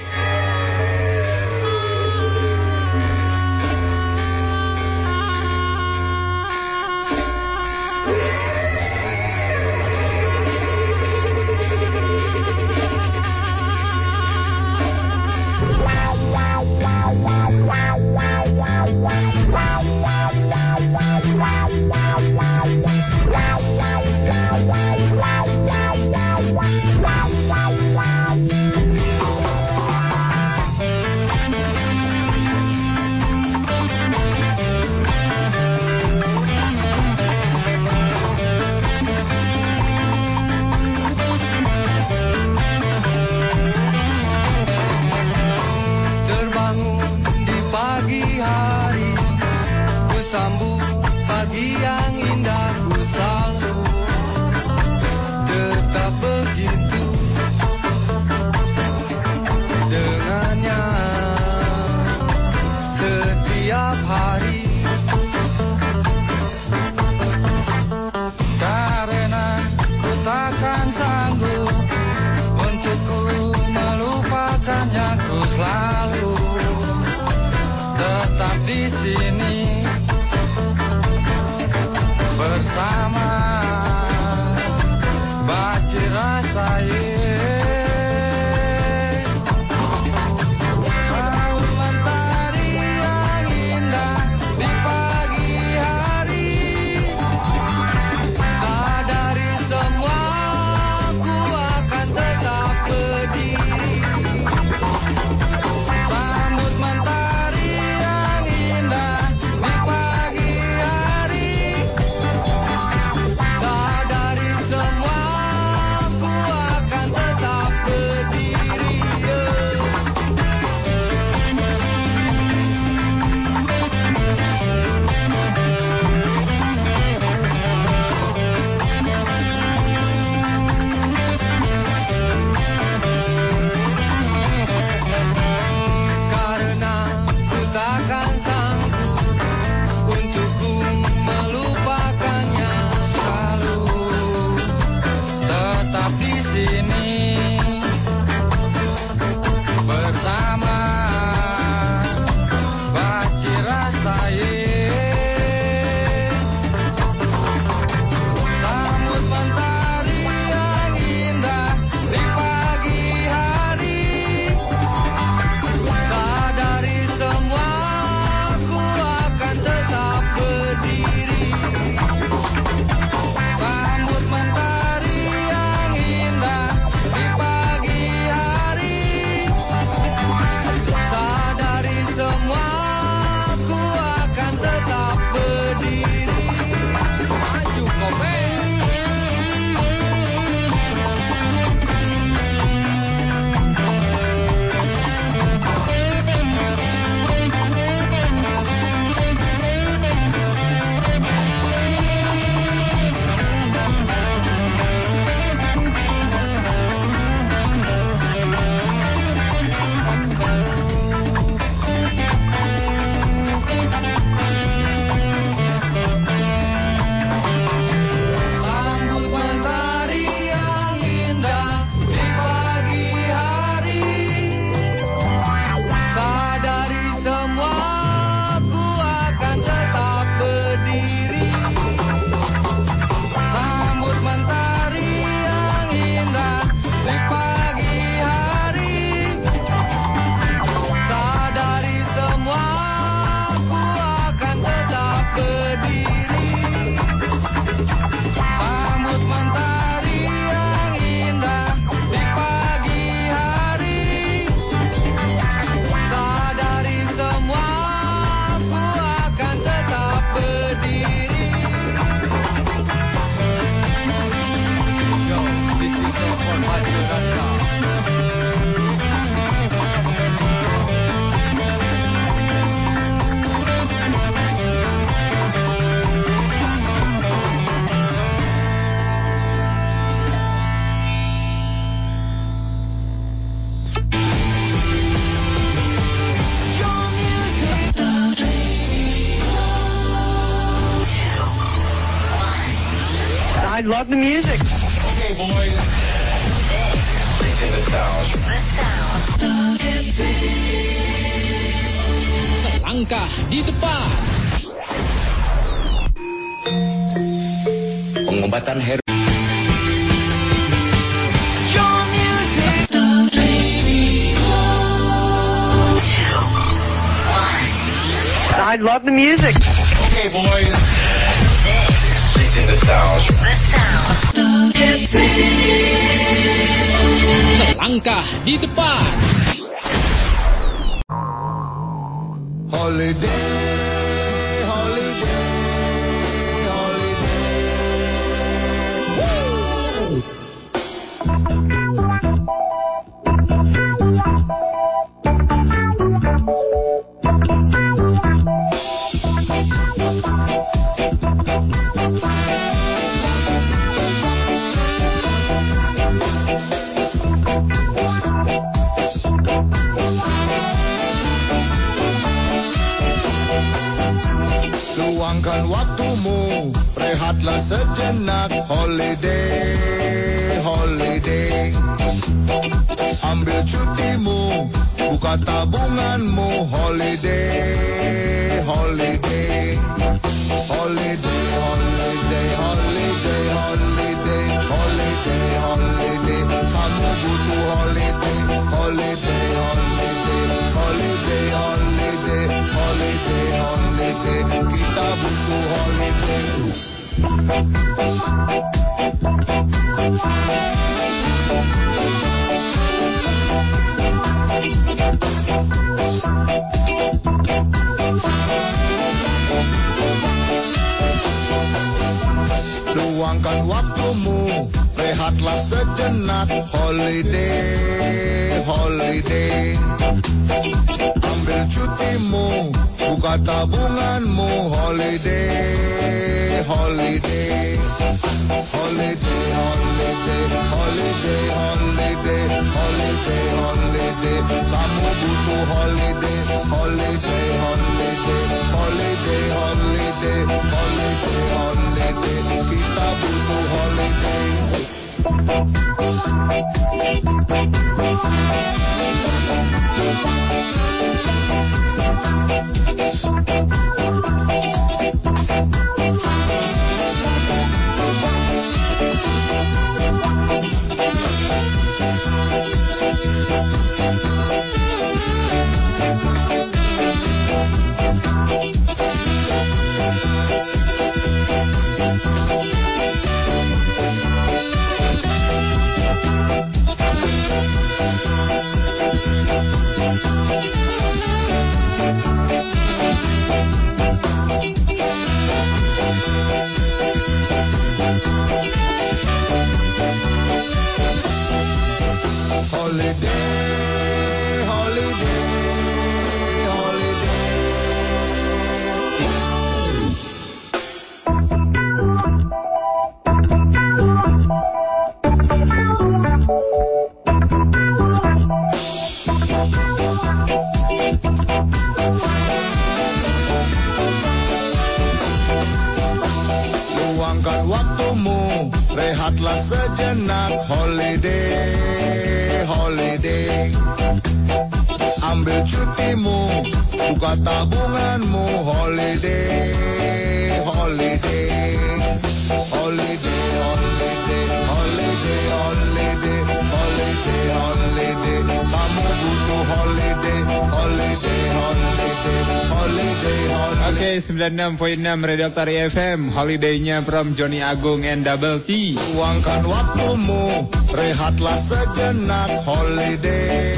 96.6 Radio Tari FM, holiday-nya from Johnny Agung and Double T. Luangkan waktumu, rehatlah sejenak Holiday,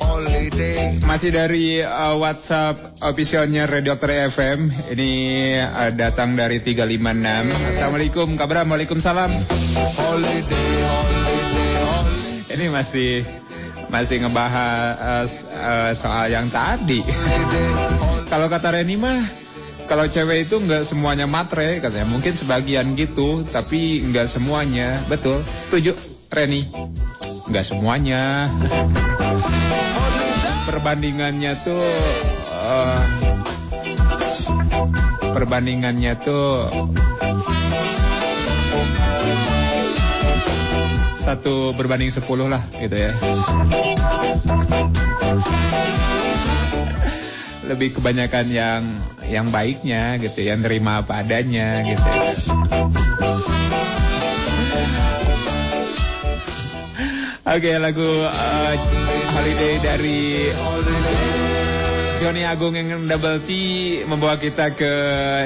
holiday Masih dari uh, WhatsApp officialnya Radio Tari FM. Ini uh, datang dari 356. Assalamualaikum, kabar Waalaikumsalam. Holiday, holiday, holiday Ini masih masih ngebahas uh, soal yang tadi. Kalau kata Reni mah kalau cewek itu nggak semuanya matre katanya. Mungkin sebagian gitu, tapi nggak semuanya. Betul, setuju Reni. Nggak semuanya. [LAUGHS] Perbandingannya tuh eh, perbandingannya tuh satu berbanding 10 lah gitu ya. Lebih kebanyakan yang yang baiknya gitu, yang nerima apa adanya gitu. Ya. Oke, lagu uh, Holiday dari Johnny Agung yang double T membawa kita ke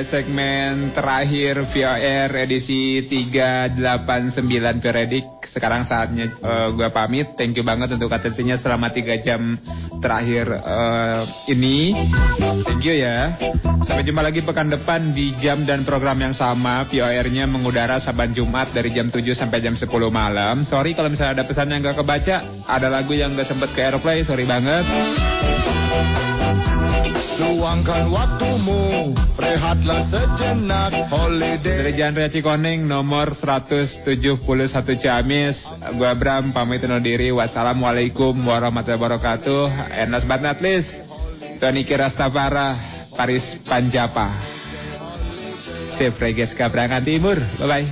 segmen terakhir VOR edisi 389 periodik. Sekarang saatnya uh, gue pamit. Thank you banget untuk atensinya selama 3 jam terakhir uh, ini. Thank you ya. Sampai jumpa lagi pekan depan di jam dan program yang sama. VOR-nya mengudara saban Jumat dari jam 7 sampai jam 10 malam. Sorry kalau misalnya ada pesan yang gak kebaca. Ada lagu yang gak sempet ke airplay. Sorry banget. Luangkan waktumu, rehatlah sejenak, holiday. Dari Jalan Raya Cikoneng nomor 171 Ciamis, gua Bram pamit undur diri. Wassalamualaikum warahmatullahi wabarakatuh. Not least, Tony Kirastapara, Paris Panjapa. Sip Regeska Berangan Timur. Bye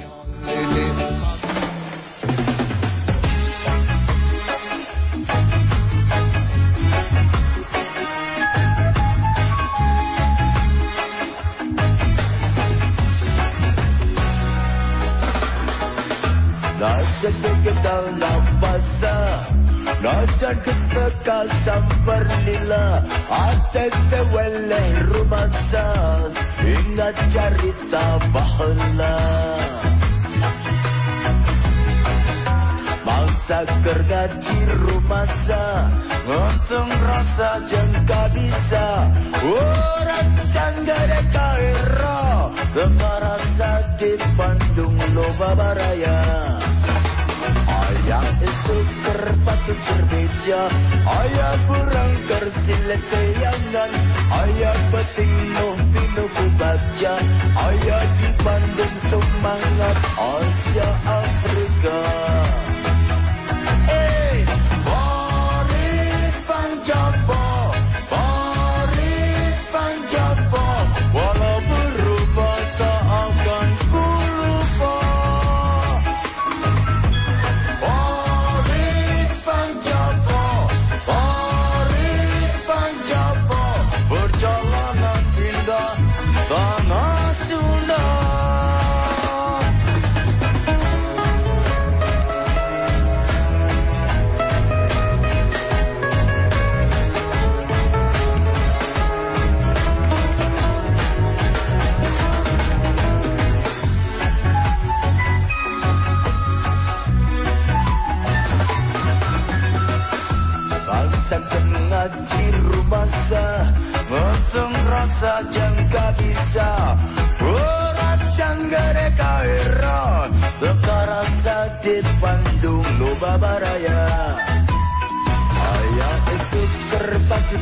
bye. Nojan kesteka samper lila Atete wele rumah sa Ingat cerita bahala Mangsa kergaji rumah sa Untung rasa jengka bisa Orang canggare kaira Rasa di Bandung loba baraya Ayah esok kerpatut berbeja. Ayah kurang kersilet keyangan Ayah peting noh pino ku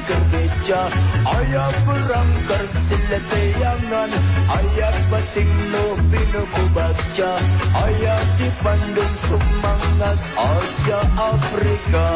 kerbeja Ayah kurang kersilet teyangan Ayah peting no bino ku baca Ayah di semangat Asia Afrika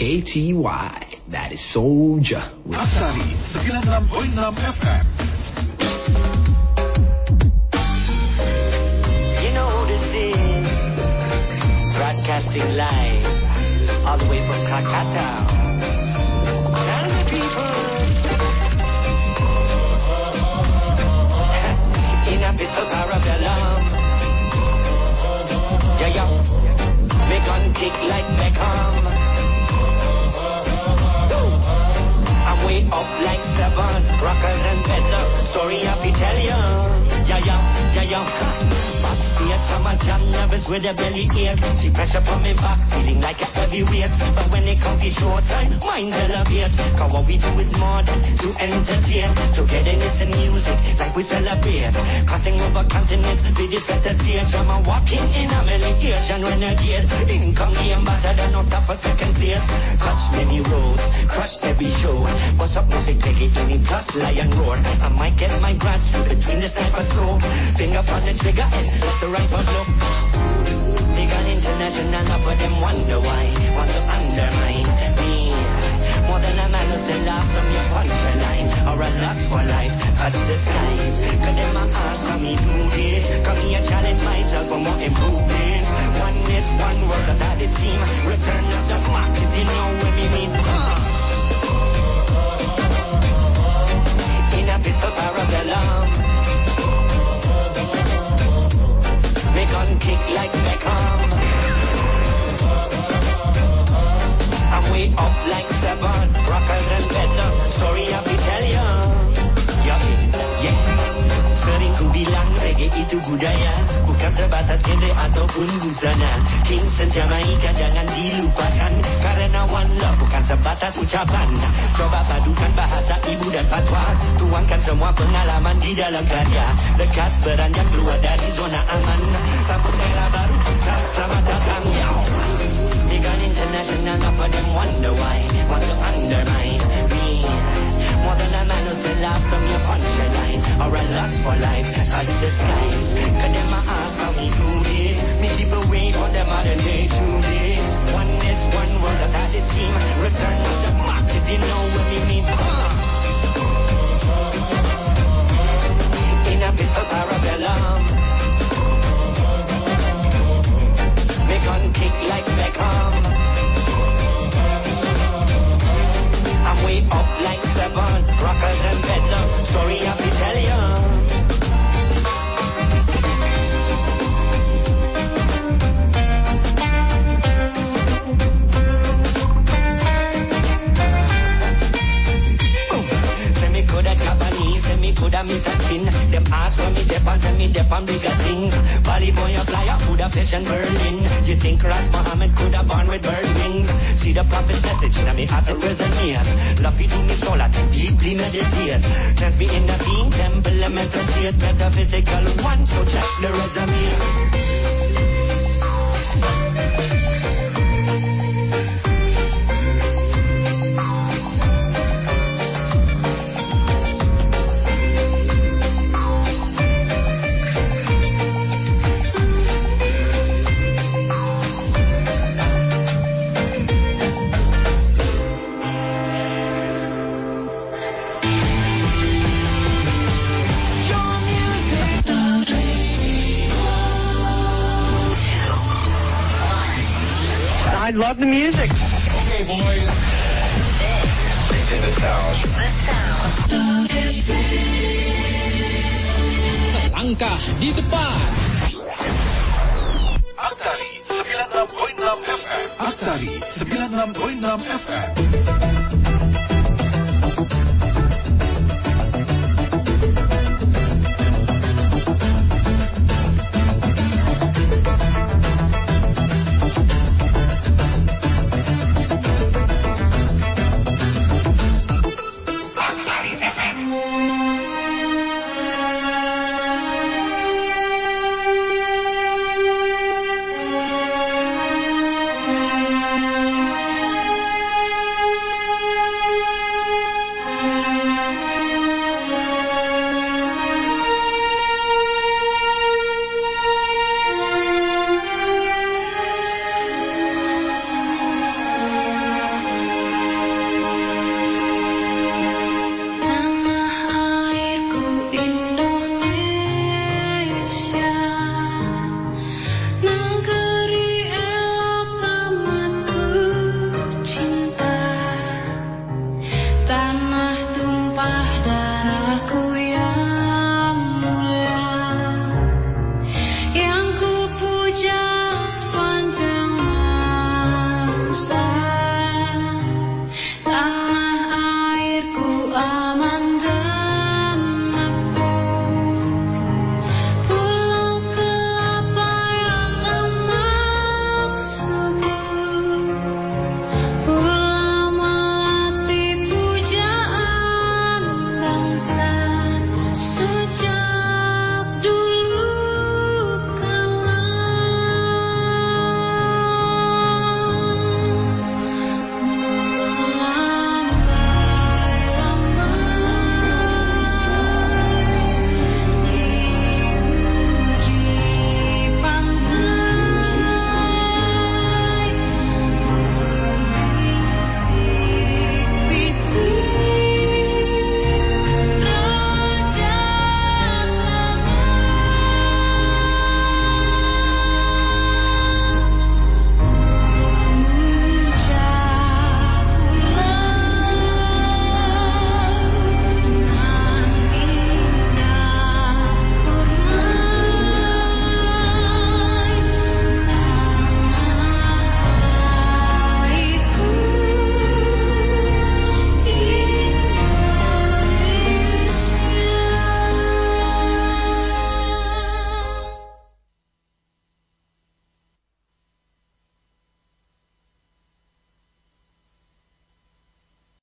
from WKTY. That is Soldier. Astari with a belly ache. See pressure from me back, feeling like a heavyweight. But when it comes to showtime, mind elevate. Cause what we do is more than to entertain. Togetherness and music, like we celebrate. Crossing over continents, we just set the stage. I'm a walking in a medication renegade. In come the ambassador, no stop for second place. Touch many roads, crush every show. What's up, music, take it in plus lion roar. I might get my grad between the sniper scope. Finger on the trigger and let the rifle blow. And international, enough of them wonder why. Want to undermine me. More than a man who say last from your punchline. Or a lust for life, touch the skies. Cause them my ask come me do this. Come here challenge myself for more improvements. One is one word that it seem. Return of the Mac if you know what me mean. Uh. In a pistol parabellum. Me gun kick like Beckham. Way up like seven. Rockers and bedlam. Story I be tell ya. Yeah, yeah. Sering ku bilang reggae itu budaya. Bukan sebatas genre ataupun busana. Kingston Jamaica jangan dilupakan. Karena one love bukan sebatas ucapan. Coba padukan bahasa ibu dan patwa Tuangkan semua pengalaman di dalam karya. Lekas beranjak keluar dari zona aman. Sambut era baru selamat datang on international, enough of them wonder why. Want to undermine me? More than a man who say love from your punchline. Or a lust for life, touch the skies Cause them my ask how me do this Me keep away for the modern day to this One is one that I did seem. Return of the mark if you know what me mean. In a pistol parabellum. Me gun kick like Beckham Way up like seven rockers and bedlam. Story I be tell. Me coulda Chin. Them ask when me dep on, say me dep on bigger things. Bali boy a flyer, coulda fish in Berlin. You think Ras Muhammad coulda born with bird wings? See the prophet message in me heart it resonates. Love do me soul, I deeply meditate. Trans me in the being temple, and mental state, metaphysical one. So check the resume. Love the music. Okay, boys. This is the sound. Selangkah di depan. Aktari 96.6 FM. Aktari 96.6 FM.